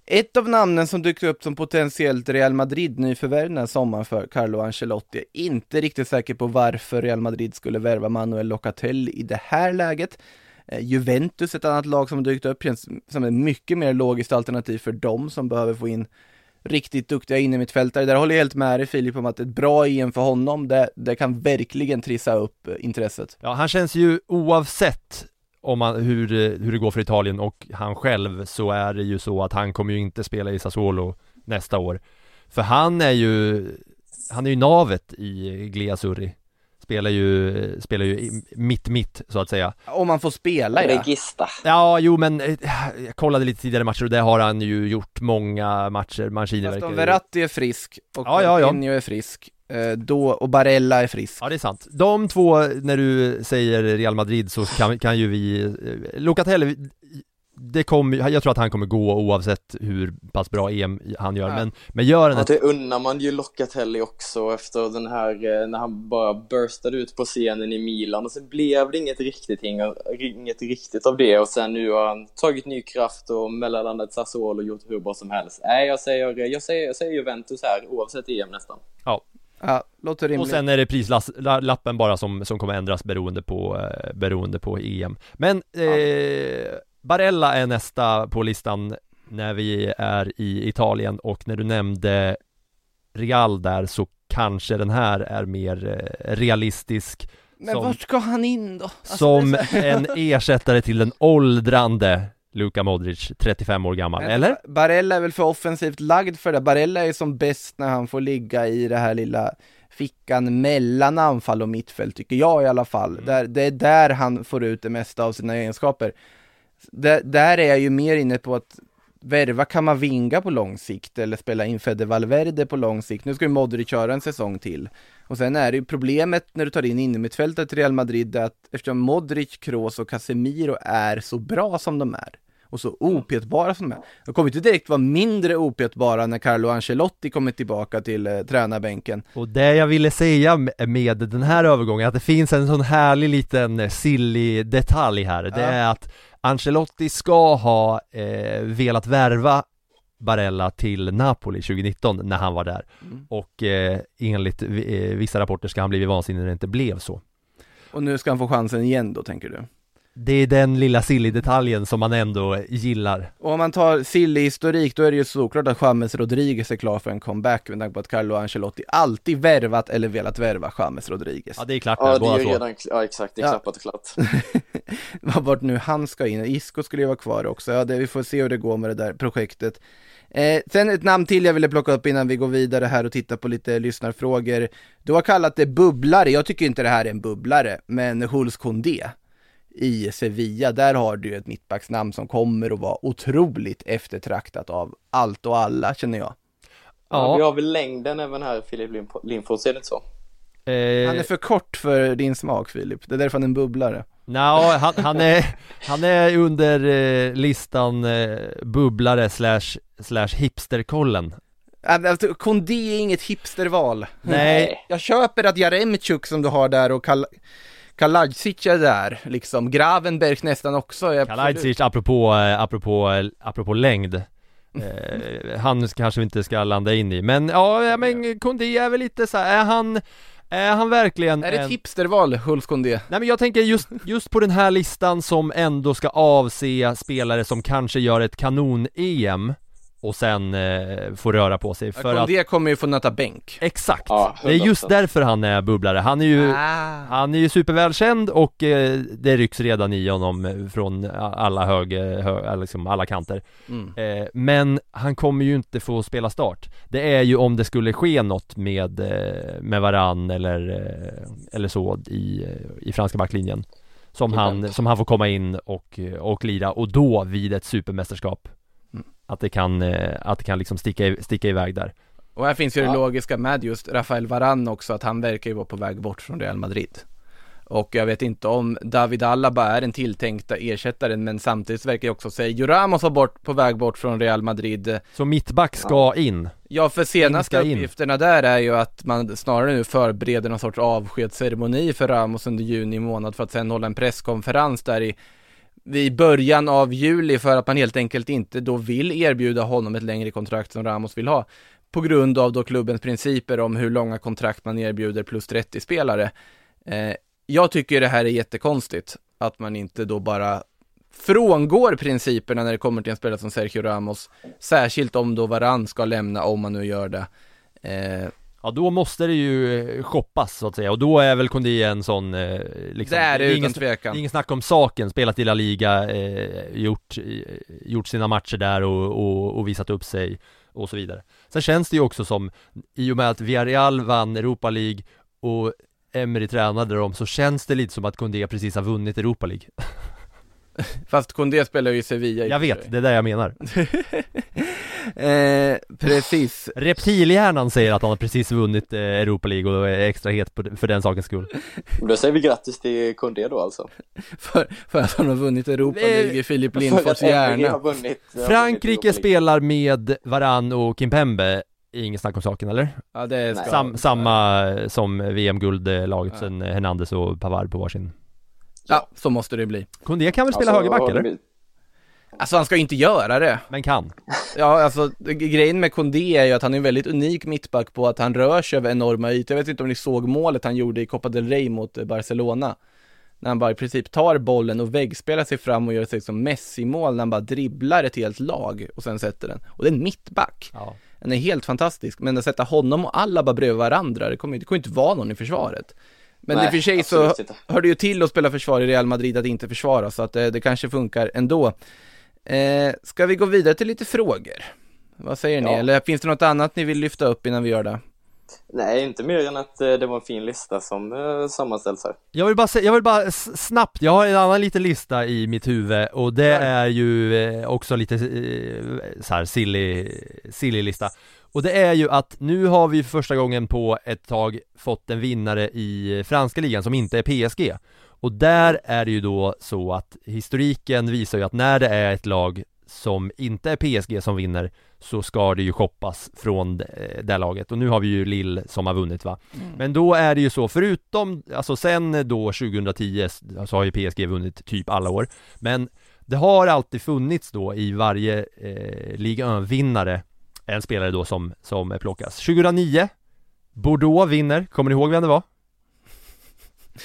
[SPEAKER 1] ett av namnen som dyker upp som potentiellt Real Madrid nyförvärv den här sommaren för Carlo Ancelotti. Inte riktigt säker på varför Real Madrid skulle värva Manuel Locatelli i det här läget. Eh, Juventus, ett annat lag som har dykt upp, känns som ett mycket mer logiskt alternativ för dem som behöver få in riktigt duktiga innermittfältare. Där håller jag helt med dig Filip om att ett bra EM för honom, det, det kan verkligen trissa upp eh, intresset.
[SPEAKER 2] Ja, han känns ju oavsett om man, hur, eh, hur det går för Italien och han själv så är det ju så att han kommer ju inte spela i Sassuolo nästa år. För han är ju, han är ju navet i Gliasurri. Spelar ju, spelar ju mitt-mitt så att säga.
[SPEAKER 1] Om man får spela ja.
[SPEAKER 3] Regista.
[SPEAKER 2] Ja, jo men eh, jag kollade lite tidigare matcher och det har han ju gjort många matcher, Mancini
[SPEAKER 1] Fast om
[SPEAKER 2] verkar
[SPEAKER 1] Verratti är frisk och
[SPEAKER 2] Ja, ja, ja.
[SPEAKER 1] Coutinho är frisk, eh, då, och Barella är frisk.
[SPEAKER 2] Ja det är sant. De två, när du säger Real Madrid så kan, kan ju vi, eh, Locatelli, det kommer, jag tror att han kommer gå oavsett hur pass bra EM han gör,
[SPEAKER 1] Ja.
[SPEAKER 2] men, men gör han
[SPEAKER 3] Ja, det unnar man ju Locatelli också efter den här, eh, när han bara burstade ut på scenen i Milan och sen blev det inget riktigt, inget riktigt av det och sen nu har han tagit ny kraft och mellanlandat Sassuolo och gjort hur bra som helst. Nej, jag säger, jag säger, jag säger Juventus här oavsett EM nästan.
[SPEAKER 2] ja,
[SPEAKER 1] Ja, låter rimligt.
[SPEAKER 2] och sen är det prislappen bara som, som kommer ändras beroende på, eh, beroende på EM. Men eh, Barella är nästa på listan när vi är i Italien och när du nämnde Real där så kanske den här är mer eh, realistisk
[SPEAKER 1] Men
[SPEAKER 2] som-
[SPEAKER 1] vart ska han in då? Alltså,
[SPEAKER 2] som en ersättare till den åldrande Luka Modric, 35 år gammal,
[SPEAKER 1] Men
[SPEAKER 2] eller?
[SPEAKER 1] Barella är väl för offensivt lagd för det. Barella är som bäst när han får ligga i det här lilla fickan mellan anfall och mittfält, tycker jag i alla fall.
[SPEAKER 2] Mm.
[SPEAKER 1] Där, det är där han får ut det mesta av sina egenskaper. Där, där är jag ju mer inne på att värva Kamavinga på lång sikt eller spela in Fede Valverde på lång sikt. Nu ska ju Modric köra en säsong till. Och sen är det ju problemet när du tar in innermittfältet till Real Madrid är att eftersom Modric, Kroos och Casemiro är så bra som de är och så opetbara som de är. De kommer inte direkt vara mindre opetbara när Carlo Ancelotti kommer tillbaka till eh, tränarbänken.
[SPEAKER 2] Och det jag ville säga med- den här övergången, att det finns en sån härlig liten eh, silly detalj här, det
[SPEAKER 1] Ja.
[SPEAKER 2] är att Ancelotti ska ha eh, velat värva Barella till Napoli 2019 när han var där
[SPEAKER 1] Mm.
[SPEAKER 2] och eh, enligt eh, vissa rapporter ska han blivit vansinnig när det inte blev så
[SPEAKER 1] Och nu ska han få chansen igen då, tänker du?
[SPEAKER 2] Det är den lilla silly detaljen som man ändå gillar
[SPEAKER 1] Och om man tar silly historik, då är det ju såklart att James Rodriguez är klar för en comeback med tanke på att Carlo Ancelotti alltid värvat eller velat värva James Rodriguez.
[SPEAKER 2] Ja det är klart
[SPEAKER 3] Ja, det är ju redan, ja exakt, det är
[SPEAKER 1] Ja.
[SPEAKER 3] klappat och klart.
[SPEAKER 1] Vart nu han ska in, Isco skulle ju vara kvar också, ja det, vi får se hur det går med det där projektet. Eh, sen ett namn till jag ville plocka upp innan vi går vidare här och tittar på lite lyssnarfrågor. Du har kallat det bubblare, jag tycker inte det här är en bubblare, men Jules Koundé i Sevilla, där har du ett mittbacksnamn som kommer att vara otroligt eftertraktat av allt och alla känner jag.
[SPEAKER 3] Ja.
[SPEAKER 2] Ja.
[SPEAKER 3] Vi har väl längden även här, Filip Lindfors, är det inte så?
[SPEAKER 2] eh,
[SPEAKER 1] Han är för kort för din smak Filip, det är därför han är en bubblare.
[SPEAKER 2] Nja, han, han, är, han är under eh, listan eh, bubblare slash, slash hipsterkollen
[SPEAKER 1] Alltså, Koundé är inget hipsterval.
[SPEAKER 2] Nej,
[SPEAKER 1] Jag köper att Jaremchuk som du har där och Kal Kalajic är där, liksom. Gravenberg nästan också.
[SPEAKER 2] Kalajdzic apropå, eh, apropå, eh, apropå längd eh, Han kanske vi inte ska landa in i, men ja, men Koundé är väl lite så här, är han, är han verkligen
[SPEAKER 1] Är det ett
[SPEAKER 2] en...
[SPEAKER 1] hipsterval, Hulf Koundé?
[SPEAKER 2] Nej men jag tänker just, just på den här listan som ändå ska avse spelare som kanske gör ett kanon-EM och sen eh, får röra på sig för att
[SPEAKER 1] Koundé kommer ju få nöta bänk.
[SPEAKER 2] Exakt!
[SPEAKER 3] Ja,
[SPEAKER 2] det är just
[SPEAKER 3] 100%.
[SPEAKER 2] därför han är bubblare, han är ju
[SPEAKER 1] Ah.
[SPEAKER 2] Han är ju supervälkänd och eh, det rycks redan i honom eh, från alla hög, hö, liksom alla kanter
[SPEAKER 1] Mm.
[SPEAKER 2] eh, Men han kommer ju inte få spela start Det är ju om det skulle ske något med, eh, med varann eller, eh, eller så i, eh, i franska backlinjen som han, som han får komma in och, och lira och då vid ett supermästerskap. Att det kan, eh, att det kan liksom sticka, i- sticka iväg där
[SPEAKER 1] Och här finns ju det
[SPEAKER 3] Ja.
[SPEAKER 1] logiska med just Rafael Varan också, att han verkar ju vara på väg bort från Real Madrid. Och jag vet inte om David Alaba är den tilltänkta ersättaren, men samtidigt verkar ju också Sergio Ramos vara bort, på väg bort från Real Madrid.
[SPEAKER 2] Så mittback ska in
[SPEAKER 1] Ja, för senaste
[SPEAKER 2] ska in.
[SPEAKER 1] uppgifterna där är ju att man snarare nu förbereder någon sorts avskedsceremoni för Ramos under juni månad för att sen hålla en presskonferens där i vid början av juli för att man helt enkelt inte då vill erbjuda honom ett längre kontrakt som Ramos vill ha. På grund av då klubbens principer om hur långa kontrakt man erbjuder plus 30 spelare. Eh, jag tycker det här är jättekonstigt. att man inte då bara frångår principerna när det kommer till en spelare som Sergio Ramos. Särskilt om då Varann ska lämna, om man nu gör det. Eh,
[SPEAKER 2] Ja då måste det ju eh, shoppas så att säga och då är väl Kondé en sån eh, liksom,
[SPEAKER 1] det är det
[SPEAKER 2] ingen,
[SPEAKER 1] tvekan.
[SPEAKER 2] det är ingen snack om saken, spelat i La Liga, eh, gjort, eh, gjort sina matcher där och, och, och visat upp sig och så vidare. Sen känns det ju också som, i och med att Villarreal vann Europa League och Emery tränade dem så känns det lite som att Kondé precis har vunnit Europa League.
[SPEAKER 1] Fast Kondé spelar ju i Sevilla
[SPEAKER 2] Jag vet, det är det jag menar.
[SPEAKER 1] eh, Precis.
[SPEAKER 2] Reptilhjärnan säger att han har precis vunnit eh, Europa League och är extra het för den sakens skull.
[SPEAKER 3] Då säger vi grattis till Kondé då alltså.
[SPEAKER 1] För, för att han har vunnit Europa
[SPEAKER 2] Eh,
[SPEAKER 1] League i Filip Lindfors hjärna.
[SPEAKER 3] vunnit,
[SPEAKER 2] Frankrike spelar med Varann och Kimpembe, inget snack om saken eller?
[SPEAKER 1] Ja, det är
[SPEAKER 2] Sam, samma eh, som VM-guldlaget
[SPEAKER 1] Ja.
[SPEAKER 2] sen eh, Hernandez och Pavard på varsin.
[SPEAKER 1] Ja, så måste det bli.
[SPEAKER 2] Kondé kan väl spela
[SPEAKER 3] Alltså,
[SPEAKER 2] högerback eller?
[SPEAKER 1] Alltså han ska ju inte göra det.
[SPEAKER 2] Men kan.
[SPEAKER 1] Ja, alltså grejen med Kondé är ju att han är en väldigt unik mittback på att han rör sig över enorma ytor. Jag vet inte om ni såg målet han gjorde i Copa del Rey mot eh, Barcelona. När han bara i princip tar bollen och väggspelar sig fram och gör sig som Messi-mål när han bara dribblar ett helt lag och sen sätter den. Och det är en mittback.
[SPEAKER 2] Ja.
[SPEAKER 1] Den är helt fantastisk, men att sätta honom och alla bara bredvid varandra, det kommer, det kommer inte vara någon i försvaret. Men
[SPEAKER 3] Nej,
[SPEAKER 1] i och för sig så
[SPEAKER 3] inte.
[SPEAKER 1] hör det ju till att spela försvar i Real Madrid att inte försvara, så att det, det kanske funkar ändå. Eh, ska vi gå vidare till lite frågor? Vad säger ni?
[SPEAKER 3] Ja.
[SPEAKER 1] Eller finns det något annat ni vill lyfta upp innan vi gör det?
[SPEAKER 3] Nej, inte mer än att eh, det var en fin lista som eh, sammanställs här.
[SPEAKER 2] Jag vill bara jag vill bara snabbt, jag har en annan liten lista i mitt huvud och det är ju eh, också lite eh, så här silly, silly lista. Och det är ju att nu har vi för första gången på ett tag fått en vinnare i franska ligan som inte är PSG. Och där är det ju då så att historiken visar ju att när det är ett lag som inte är PSG som vinner så ska det ju shoppas från eh, det laget. Och nu har vi ju Lille som har vunnit va? Men då är det ju så, förutom, alltså sen då 2010 så har ju PSG vunnit typ alla år. Men det har alltid funnits då i varje eh, Ligue 1-vinnare en spelare då som, som plockas 2009 Bordeaux vinner, kommer ni ihåg vem det var?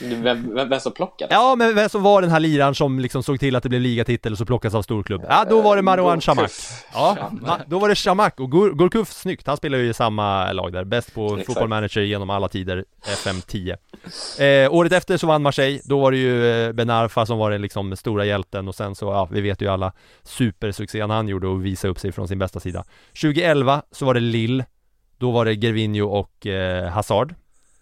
[SPEAKER 3] Vem, vem, vem som plockade?
[SPEAKER 2] Ja men vem som var den här liraren som liksom såg till att det blev ligatitel och så plockas av storklubb? Ja då var det Marouane
[SPEAKER 3] Gourcuff.
[SPEAKER 2] Chamakh Ja, då var det Chamakh och Gur- Gourcuff, snyggt, han spelar ju i samma lag där, bäst på
[SPEAKER 3] Exakt.
[SPEAKER 2] Football Manager genom alla tider, FM10 eh, Året efter så vann Marseille, då var det ju eh, Ben Arfa som var den liksom stora hjälten. Och sen så, ja vi vet ju alla supersuccén han gjorde och visa upp sig från sin bästa sida. 2011 så var det Lille, då var det Gervinho och eh, Hazard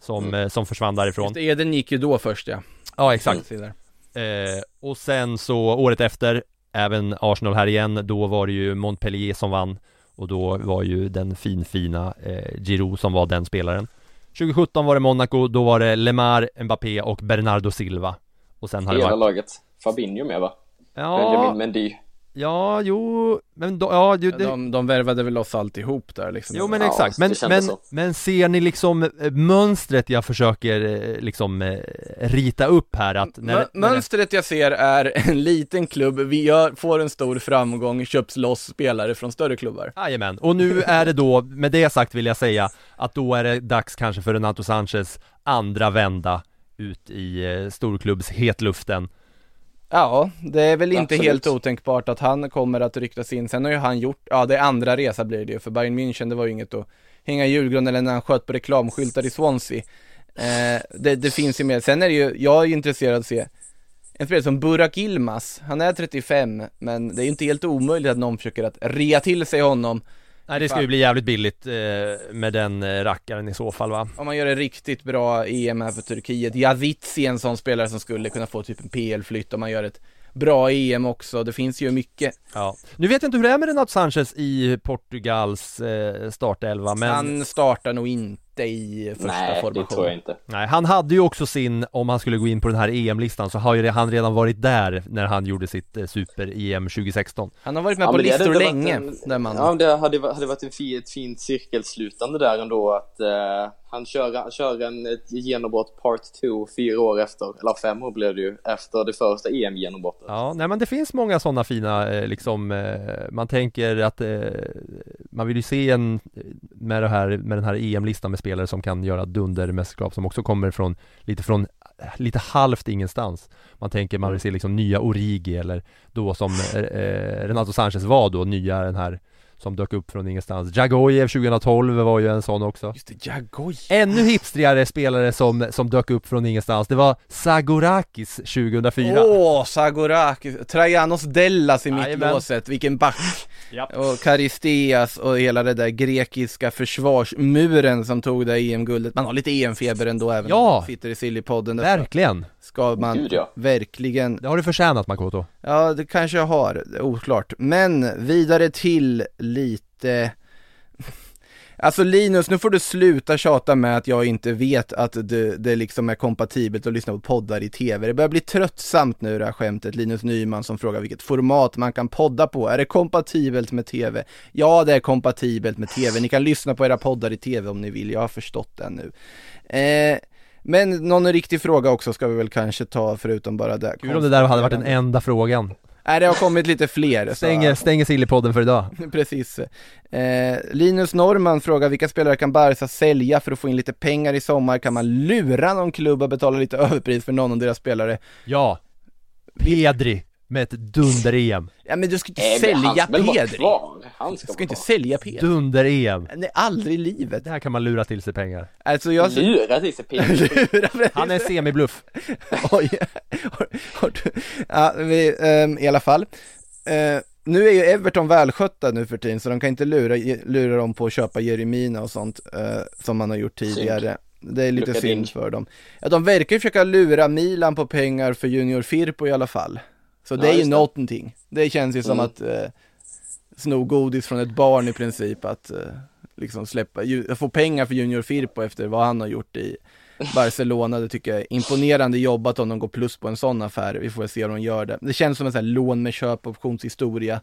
[SPEAKER 2] som, eh, som försvann därifrån
[SPEAKER 1] Just det, Eden gick ju då först ja.
[SPEAKER 2] Ja exakt
[SPEAKER 1] där.
[SPEAKER 2] Eh, och sen så året efter, även Arsenal här igen, då var det ju Montpellier som vann och då var ju den finfina eh, Giroud som var den spelaren 2017 var det Monaco, då var det Lemar, Mbappé och Bernardo Silva och sen har det
[SPEAKER 3] Hela
[SPEAKER 2] varit
[SPEAKER 3] laget. Fabinho med va?
[SPEAKER 2] Ja,
[SPEAKER 3] Benjamin Mendy.
[SPEAKER 2] Ja, jo, men då, ja, det,
[SPEAKER 1] de, de värvade väl oss alltihop där liksom.
[SPEAKER 2] Jo men
[SPEAKER 3] Ja,
[SPEAKER 2] exakt, men, men,
[SPEAKER 3] så.
[SPEAKER 2] men ser ni liksom eh, mönstret jag försöker eh, liksom eh, rita upp här att när,
[SPEAKER 1] Mö-
[SPEAKER 2] när
[SPEAKER 1] Mönstret jag ser är en liten klubb, vi gör, får en stor framgång, köps loss spelare från större klubbar.
[SPEAKER 2] Jajamän, och nu är det då, med det sagt vill jag säga att då är det dags kanske för Renato Sanchez andra vända ut i storklubbs hetluften
[SPEAKER 1] Ja, det är väl inte
[SPEAKER 3] Absolut.
[SPEAKER 1] helt otänkbart att han kommer att ryktas in. Sen har ju han gjort, ja det är andra resa blir det ju, för Bayern München det var ju inget att hänga i julgran eller när han sköt på reklamskyltar i Swansea. Eh, det, det finns ju mer. Sen är det ju, jag är ju intresserad av att se en spelare som Burak Ilmaz, han är 35, men det är ju inte helt omöjligt att någon försöker att rea till sig honom
[SPEAKER 2] Nej det ska ju bli jävligt billigt eh, med den eh, rackaren i så fall va?
[SPEAKER 1] om man gör ett riktigt bra EM här för Turkiet. Yazidzi är en sån spelare som skulle kunna få typ en PL-flytt om man gör ett bra EM också. Det finns ju mycket.
[SPEAKER 2] Ja. Nu vet jag inte hur det är med Renato Sanchez i Portugals eh, startelva men
[SPEAKER 1] Han startar nog inte i första
[SPEAKER 3] Nej, det
[SPEAKER 1] formationen.
[SPEAKER 3] tror jag inte.
[SPEAKER 2] Nej, han hade ju också sin, om han skulle gå in på den här EM-listan så har ju han redan varit där när han gjorde sitt eh, super-EM 2016
[SPEAKER 1] Han har varit med
[SPEAKER 3] Ja,
[SPEAKER 1] på
[SPEAKER 3] det hade
[SPEAKER 1] listor
[SPEAKER 3] varit
[SPEAKER 1] länge,
[SPEAKER 3] en-
[SPEAKER 1] den mannen.
[SPEAKER 3] Ja, det hade, hade varit en fi, ett fint cirkelslutande där ändå att eh, han kör, kör en, ett genombrott part 2 fyra år efter, eller fem år blev det ju, efter det första EM-genombrottet.
[SPEAKER 2] Ja, nej men det finns många sådana fina eh, liksom, eh, man tänker att man vill ju se en med, det här, med den här EM-listan med spelare som kan göra dundermästerskap som också kommer från lite från lite halvt ingenstans. Man tänker man vill se liksom nya Origi eller då som eh, eh, Renato Sanchez var då, nya den här som dök upp från ingenstans. Jagojev 2012 var ju en sån också.
[SPEAKER 1] Just det, Jagoj.
[SPEAKER 2] Ännu hipstrigare spelare som, som dök upp från ingenstans, det var Sagorakis 2004.
[SPEAKER 1] Åh, Sagorakis, Trajanos Dellas i mittlåset, vilken back!
[SPEAKER 2] Japp.
[SPEAKER 1] Och Karisteas och hela det där grekiska försvarsmuren som tog det EM-guldet. Man har lite EM-feber ändå även
[SPEAKER 2] Ja.
[SPEAKER 1] om man sitter i Sillypodden.
[SPEAKER 2] Verkligen!
[SPEAKER 1] ska man
[SPEAKER 3] Gud, ja.
[SPEAKER 1] verkligen
[SPEAKER 2] Det har du förtjänat Makoto.
[SPEAKER 1] Ja, det kanske jag har, det är oklart. Men vidare till lite Alltså Linus, nu får du sluta tjata med att jag inte vet att det, det liksom är kompatibelt att lyssna på poddar i tv. Det börjar bli tröttsamt nu det här skämtet. Linus Nyman som frågar vilket format man kan podda på. Är det kompatibelt med tv? Ja, det är kompatibelt med tv. Ni kan lyssna på era poddar i tv om ni vill. Jag har förstått det nu. Eh, men någon riktig fråga också ska vi väl kanske ta förutom bara det.
[SPEAKER 2] Kul om det där hade varit den enda frågan.
[SPEAKER 1] Nej, det har kommit lite fler. så-
[SPEAKER 2] Stänger, stänger Sillypodden för idag.
[SPEAKER 1] Precis. Eh, Linus Norman frågar vilka spelare kan Barca sälja för att få in lite pengar i sommar? Kan man lura någon klubb att betala lite överpris för någon av deras spelare?
[SPEAKER 2] Ja, Pedri med ett dunder-EM.
[SPEAKER 1] Ja men du ska inte
[SPEAKER 3] Nej, han
[SPEAKER 1] sälja
[SPEAKER 3] vara
[SPEAKER 1] Pedri?
[SPEAKER 3] Han ska,
[SPEAKER 1] ska inte sälja Pedri?
[SPEAKER 2] Dunder-EM.
[SPEAKER 1] Nej, aldrig i livet.
[SPEAKER 2] Det här kan man lura till sig pengar.
[SPEAKER 1] Alltså jag...
[SPEAKER 3] Lura till sig
[SPEAKER 1] precis.
[SPEAKER 2] Han är semibluff.
[SPEAKER 1] Oj, har, du... Ja, vi, ehm, i alla fall. Eh, nu är ju Everton välskötta nu för tiden så de kan inte lura, lura dem på att köpa Jeremina och sånt eh, som man har gjort tidigare. Det är lite
[SPEAKER 3] Luka
[SPEAKER 1] synd för dem. Ja, de verkar ju försöka lura Milan på pengar för Junior Firpo i alla fall. Så det
[SPEAKER 3] Ja,
[SPEAKER 1] är ju
[SPEAKER 3] det.
[SPEAKER 1] någonting. Det känns ju som
[SPEAKER 3] Mm.
[SPEAKER 1] att eh, sno godis från ett barn i princip att eh, liksom släppa, ju, få pengar för Junior Firpo efter vad han har gjort i Barcelona, det tycker jag är imponerande jobbat om de går plus på en sån affär. Vi får väl se om de gör det. Det känns som en sån här lån med köpoptionshistoria.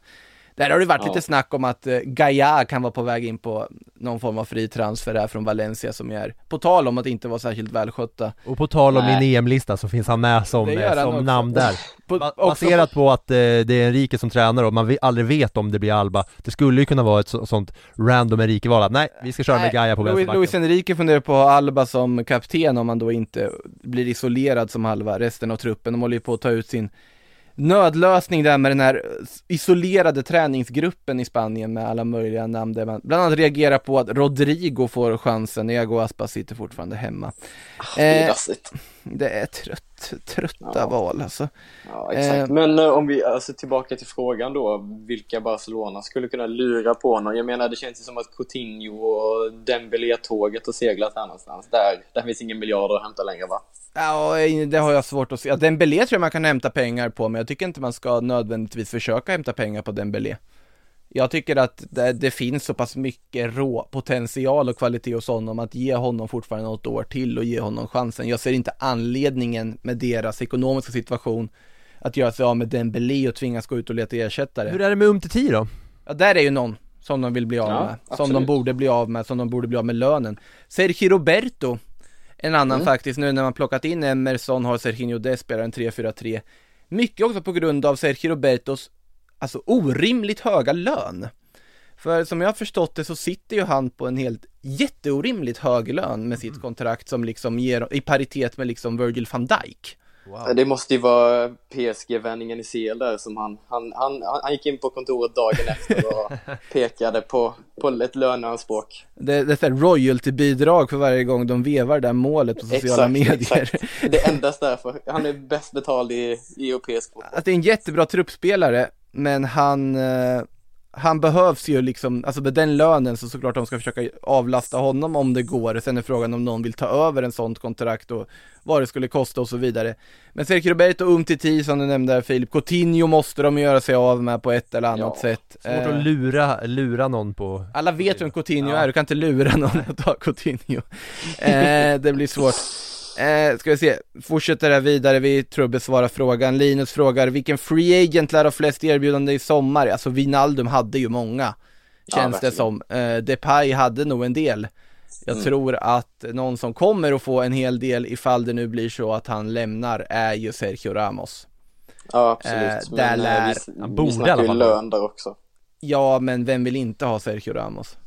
[SPEAKER 1] Där har det varit
[SPEAKER 3] Ja.
[SPEAKER 1] lite snack om att eh, Gaia kan vara på väg in på någon form av fri transfer här från Valencia som är, på tal om att inte vara särskilt välskötta.
[SPEAKER 2] Och på tal om min EM-lista så finns han med som, eh,
[SPEAKER 1] han
[SPEAKER 2] som namn där.
[SPEAKER 1] På,
[SPEAKER 2] Ba-
[SPEAKER 1] också
[SPEAKER 2] Baserat på att eh, det är Enrique som tränar och man vi- aldrig vet om det blir Alba Det skulle ju kunna vara ett så, sånt random Enrique-val nej, vi ska köra med
[SPEAKER 1] Nej,
[SPEAKER 2] Gaia på
[SPEAKER 1] Luis, Luis
[SPEAKER 2] vänsterbacken
[SPEAKER 1] Enrique funderar på Alba som kapten om han då inte blir isolerad som halva resten av truppen. De håller ju på att ta ut sin nödlösning där med den här isolerade träningsgruppen i Spanien med alla möjliga namn där man bland annat reagerar på att Rodrigo får chansen, Ego Aspas sitter fortfarande hemma.
[SPEAKER 3] Det är
[SPEAKER 1] Eh, det är trött, trötta
[SPEAKER 3] Ja.
[SPEAKER 1] val alltså.
[SPEAKER 3] Ja, exakt.
[SPEAKER 1] eh,
[SPEAKER 3] Men eh, om vi, alltså tillbaka till frågan då, vilka Barcelona skulle kunna lura på honom? Jag menar, det känns ju som att Coutinho och Dembélé-tåget har seglat här någonstans. Där, där finns ingen miljarder att hämta längre va?
[SPEAKER 1] Ja, det har jag svårt att se. Ja, Dembélé tror jag man kan hämta pengar på, men jag tycker inte man ska nödvändigtvis försöka hämta pengar på Dembélé. Jag tycker att det, det finns så pass mycket rå potential och kvalitet hos honom att ge honom fortfarande något år till och ge honom chansen. Jag ser inte anledningen med deras ekonomiska situation att göra sig av med Dembélé och tvingas gå ut och leta ersättare.
[SPEAKER 2] Hur är det med Umtiti då?
[SPEAKER 1] Ja, där är ju någon som de vill bli av
[SPEAKER 3] Ja,
[SPEAKER 1] med, som
[SPEAKER 3] absolut.
[SPEAKER 1] de borde bli av med, som de borde bli av med lönen. Sergio Roberto, en annan
[SPEAKER 3] Mm.
[SPEAKER 1] faktiskt, nu när man plockat in Emerson har Sergio Dest spelar en 3-4-3. Mycket också på grund av Sergio Robertos, alltså orimligt höga lön. För som jag har förstått det så sitter ju han på en helt jätteorimligt hög lön med sitt kontrakt som liksom ger, i paritet med liksom Virgil van Dijk.
[SPEAKER 3] Det måste ju vara PSG-vändningen i CL där som han, han, han, han, gick in på kontoret dagen efter och pekade på, på ett löneanspråk.
[SPEAKER 1] Det, det är ett royalty-bidrag för varje gång de vevar det där målet på sociala medier.
[SPEAKER 3] Exakt. Det är endast därför. Han är bäst betald i, i europeisk fotboll.
[SPEAKER 1] att det är en jättebra truppspelare, men han, eh, han behövs ju liksom, alltså med den lönen så såklart de ska försöka avlasta honom om det går. Sen är frågan om någon vill ta över en sånt kontrakt och vad det skulle kosta och så vidare. Men Sergio Roberto Umtiti som du nämnde där, Filip, Coutinho måste de göra sig av med på ett eller annat
[SPEAKER 3] Ja,
[SPEAKER 1] sätt.
[SPEAKER 2] Svårt
[SPEAKER 1] Eh,
[SPEAKER 2] att lura, lura någon på
[SPEAKER 1] alla vet vem Coutinho
[SPEAKER 2] Ja.
[SPEAKER 1] är, du kan inte lura någon att ta Coutinho. Eh, det blir svårt. Eh, ska vi se, fortsätter här vidare, vi tror jag besvarar frågan. Linus frågar, vilken free agent lär ha flest erbjudanden i sommar? Alltså Wijnaldum hade ju många,
[SPEAKER 3] Ja,
[SPEAKER 1] känns det
[SPEAKER 3] verkligen.
[SPEAKER 1] som. Eh, Depay hade nog en del. Jag
[SPEAKER 3] Mm.
[SPEAKER 1] tror att någon som kommer att få en hel del ifall det nu blir så att han lämnar är ju Sergio Ramos.
[SPEAKER 3] Ja, absolut.
[SPEAKER 1] Eh,
[SPEAKER 3] Men
[SPEAKER 1] där
[SPEAKER 3] eh,
[SPEAKER 1] lär-
[SPEAKER 3] vi, vi snackar ju lön där också.
[SPEAKER 1] Ja, men vem vill inte ha Sergio Ramos?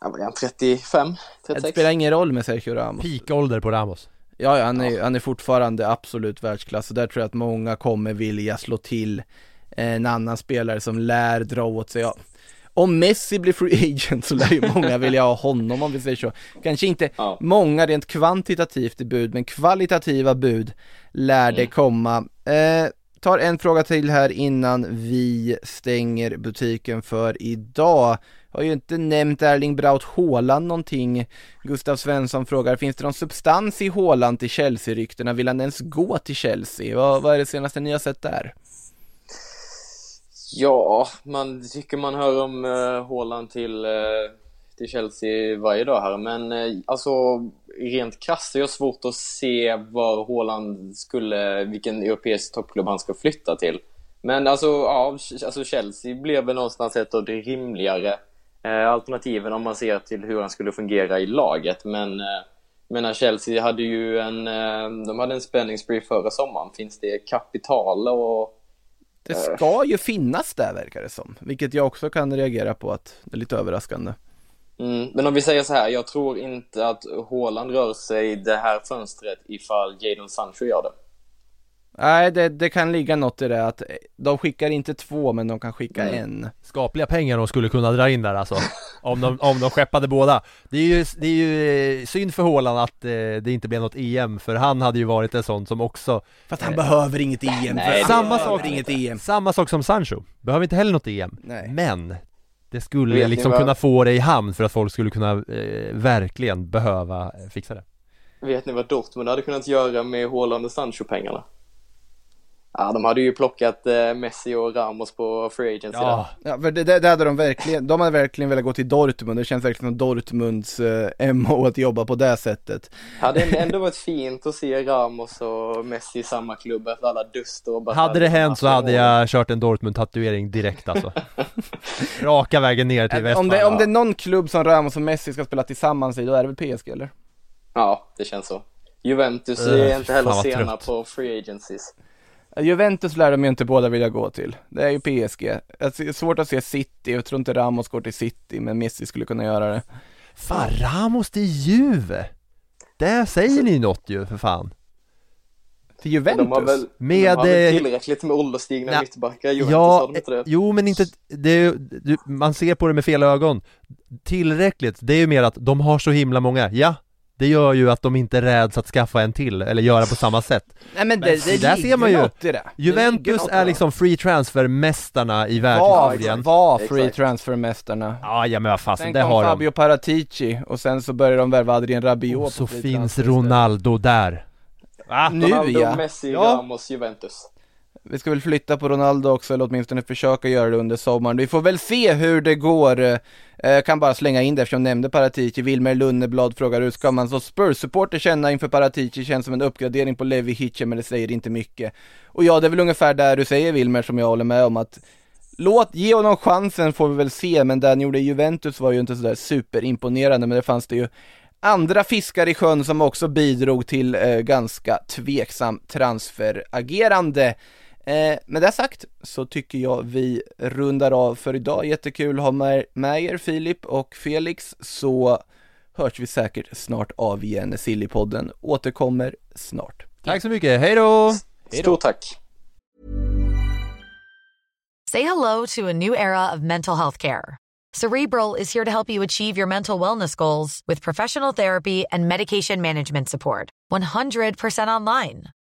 [SPEAKER 3] Ja, han 35?
[SPEAKER 1] Det
[SPEAKER 3] 36?
[SPEAKER 1] spelar ingen roll med Sergio Ramos.
[SPEAKER 2] peakålder på Ramos
[SPEAKER 1] Ja, ja, han, är, han är fortfarande absolut världsklass och där tror jag att många kommer vilja slå till en annan spelare som lär dra åt sig. Ja. Om Messi blir free agent så lär ju många vilja ha honom om vi säger så. Kanske inte
[SPEAKER 3] Ja.
[SPEAKER 1] många rent kvantitativt i bud, men kvalitativa bud lär det
[SPEAKER 3] Mm.
[SPEAKER 1] komma. Eh, tar en fråga till här innan vi stänger butiken för idag. Har ju inte nämnt Erling Braut Haaland någonting. Gustav Svensson frågar, finns det någon substans i Haaland till Chelsea-ryktena? Vill han ens gå till Chelsea? Vad, vad är det senaste ni har sett där?
[SPEAKER 3] Ja, man tycker man hör om uh, Haaland till, uh, till Chelsea varje dag här, men uh, alltså rent krasst är det svårt att se var Haaland skulle, vilken europeisk toppklubb han ska flytta till. Men alltså, ja, alltså Chelsea blev väl någonstans ett av de rimligare alternativen om man ser till hur han skulle fungera i laget. Men eh, menar Chelsea hade ju en, eh, de hade en spänningsspree förra sommaren. Finns det kapital och
[SPEAKER 1] Det ska ju finnas där verkar det som, vilket jag också kan reagera på att det är lite överraskande.
[SPEAKER 3] Mm, men om vi säger så här, jag tror inte att Haaland rör sig det här fönstret ifall Jadon Sancho gör det.
[SPEAKER 1] Nej, det, det kan ligga något i det att de skickar inte två, men de kan skicka
[SPEAKER 3] Mm.
[SPEAKER 1] en.
[SPEAKER 2] Skapliga pengar de skulle kunna dra in där alltså Om de, om de skeppade båda Det är ju, det är ju eh, synd för Haaland att eh, det inte blev något EM För han hade ju varit en sån som också
[SPEAKER 1] För att han behöver inget EM.
[SPEAKER 3] Nej,
[SPEAKER 2] samma sak-
[SPEAKER 1] inget EM.
[SPEAKER 2] Samma sak som Sancho Behöver inte heller något EM
[SPEAKER 1] Nej.
[SPEAKER 2] Men Det skulle
[SPEAKER 3] Vet
[SPEAKER 2] liksom kunna få det i hamn för att folk skulle kunna eh, verkligen behöva eh, fixa det
[SPEAKER 3] Vet ni vad Dortmund hade kunnat göra med Haaland och Sancho-pengarna? Ja, de hade ju plockat eh, Messi och Ramos på free agency där.
[SPEAKER 2] Ja,
[SPEAKER 1] Ja, för det, det, det hade de verkligen, de hade verkligen velat gå till Dortmund, det känns verkligen som Dortmunds eh, MO att jobba på det sättet.
[SPEAKER 3] Hade ändå varit fint att se Ramos och Messi i samma klubb efter alla duster och bara
[SPEAKER 2] hade det hänt så hade jag kört en Dortmund-tatuering direkt alltså Raka vägen ner till
[SPEAKER 1] Om
[SPEAKER 2] Westfalen
[SPEAKER 1] det, om det är någon klubb som Ramos och Messi ska spela tillsammans i, då är det väl PSG eller?
[SPEAKER 3] Ja, det känns så. Juventus är inte
[SPEAKER 2] fy
[SPEAKER 3] heller sena
[SPEAKER 2] trött.
[SPEAKER 3] på free agencies.
[SPEAKER 1] Juventus lär de ju inte båda vilja gå till. Det är ju PSG. Det är svårt att se City, jag tror inte Ramos går till City, men Messi skulle kunna göra det.
[SPEAKER 2] Fan, Ramos till Juve! Det säger ni något ju för fan
[SPEAKER 1] Till Juventus?
[SPEAKER 3] De har väl,
[SPEAKER 2] Med,
[SPEAKER 3] de har väl
[SPEAKER 2] eh,
[SPEAKER 3] tillräckligt med ålderstigna
[SPEAKER 2] Nej,
[SPEAKER 3] mittbackar, Juventus
[SPEAKER 2] Ja,
[SPEAKER 3] har de inte det?
[SPEAKER 2] jo men inte, det är, ju- du, man ser på det med fel ögon Tillräckligt, det är ju mer att de har så himla många, ja Det gör ju att de inte räds att skaffa en till, eller göra på samma sätt
[SPEAKER 1] Nej men det,
[SPEAKER 2] Men
[SPEAKER 1] det
[SPEAKER 2] där ser man ju.
[SPEAKER 1] något i det. Det ligger
[SPEAKER 2] Juventus är liksom free transfer-mästarna i världshistorien
[SPEAKER 1] var free transfer-mästarna.
[SPEAKER 2] Ja, ja men vad fasen,
[SPEAKER 1] Sen
[SPEAKER 2] det
[SPEAKER 1] kom
[SPEAKER 2] har de
[SPEAKER 1] Fabio Paratici och sen så började de värva Adrien Rabiot
[SPEAKER 2] Och så finns Ronaldo där Va?
[SPEAKER 1] Nu
[SPEAKER 3] Ronaldo,
[SPEAKER 1] ja.
[SPEAKER 3] Messi,
[SPEAKER 1] Ja.
[SPEAKER 3] Ramos, Juventus.
[SPEAKER 1] Vi ska väl flytta på Ronaldo också, eller åtminstone försöka göra det under sommaren. Vi får väl se hur det går. Eh, Jag kan bara slänga in det eftersom jag nämnde Paratici. Wilmer Lunneblad frågar hur ska man som Spurs-supporter känna inför Paratici? Känns som en uppgradering på Levi Hitcher, men det säger inte mycket. Och ja, det är väl ungefär där du säger Wilmer, som jag håller med om att Låt, ge honom chansen får vi väl se, men det han gjorde i Juventus var ju inte sådär superimponerande, men det fanns det ju andra fiskar i sjön som också bidrog till eh, ganska tveksam transferagerande. Eh, med det sagt så tycker jag vi rundar av för idag. Jättekul att ha med, med er Filip och Felix så hörs vi säkert snart av igen. Sillypodden återkommer snart.
[SPEAKER 2] Tack så mycket, hej då!
[SPEAKER 3] Stort tack!
[SPEAKER 4] Say hello to a new era of mental health care. Cerebral is here to help you achieve your mental wellness goals with professional therapy and medication management support. 100% online.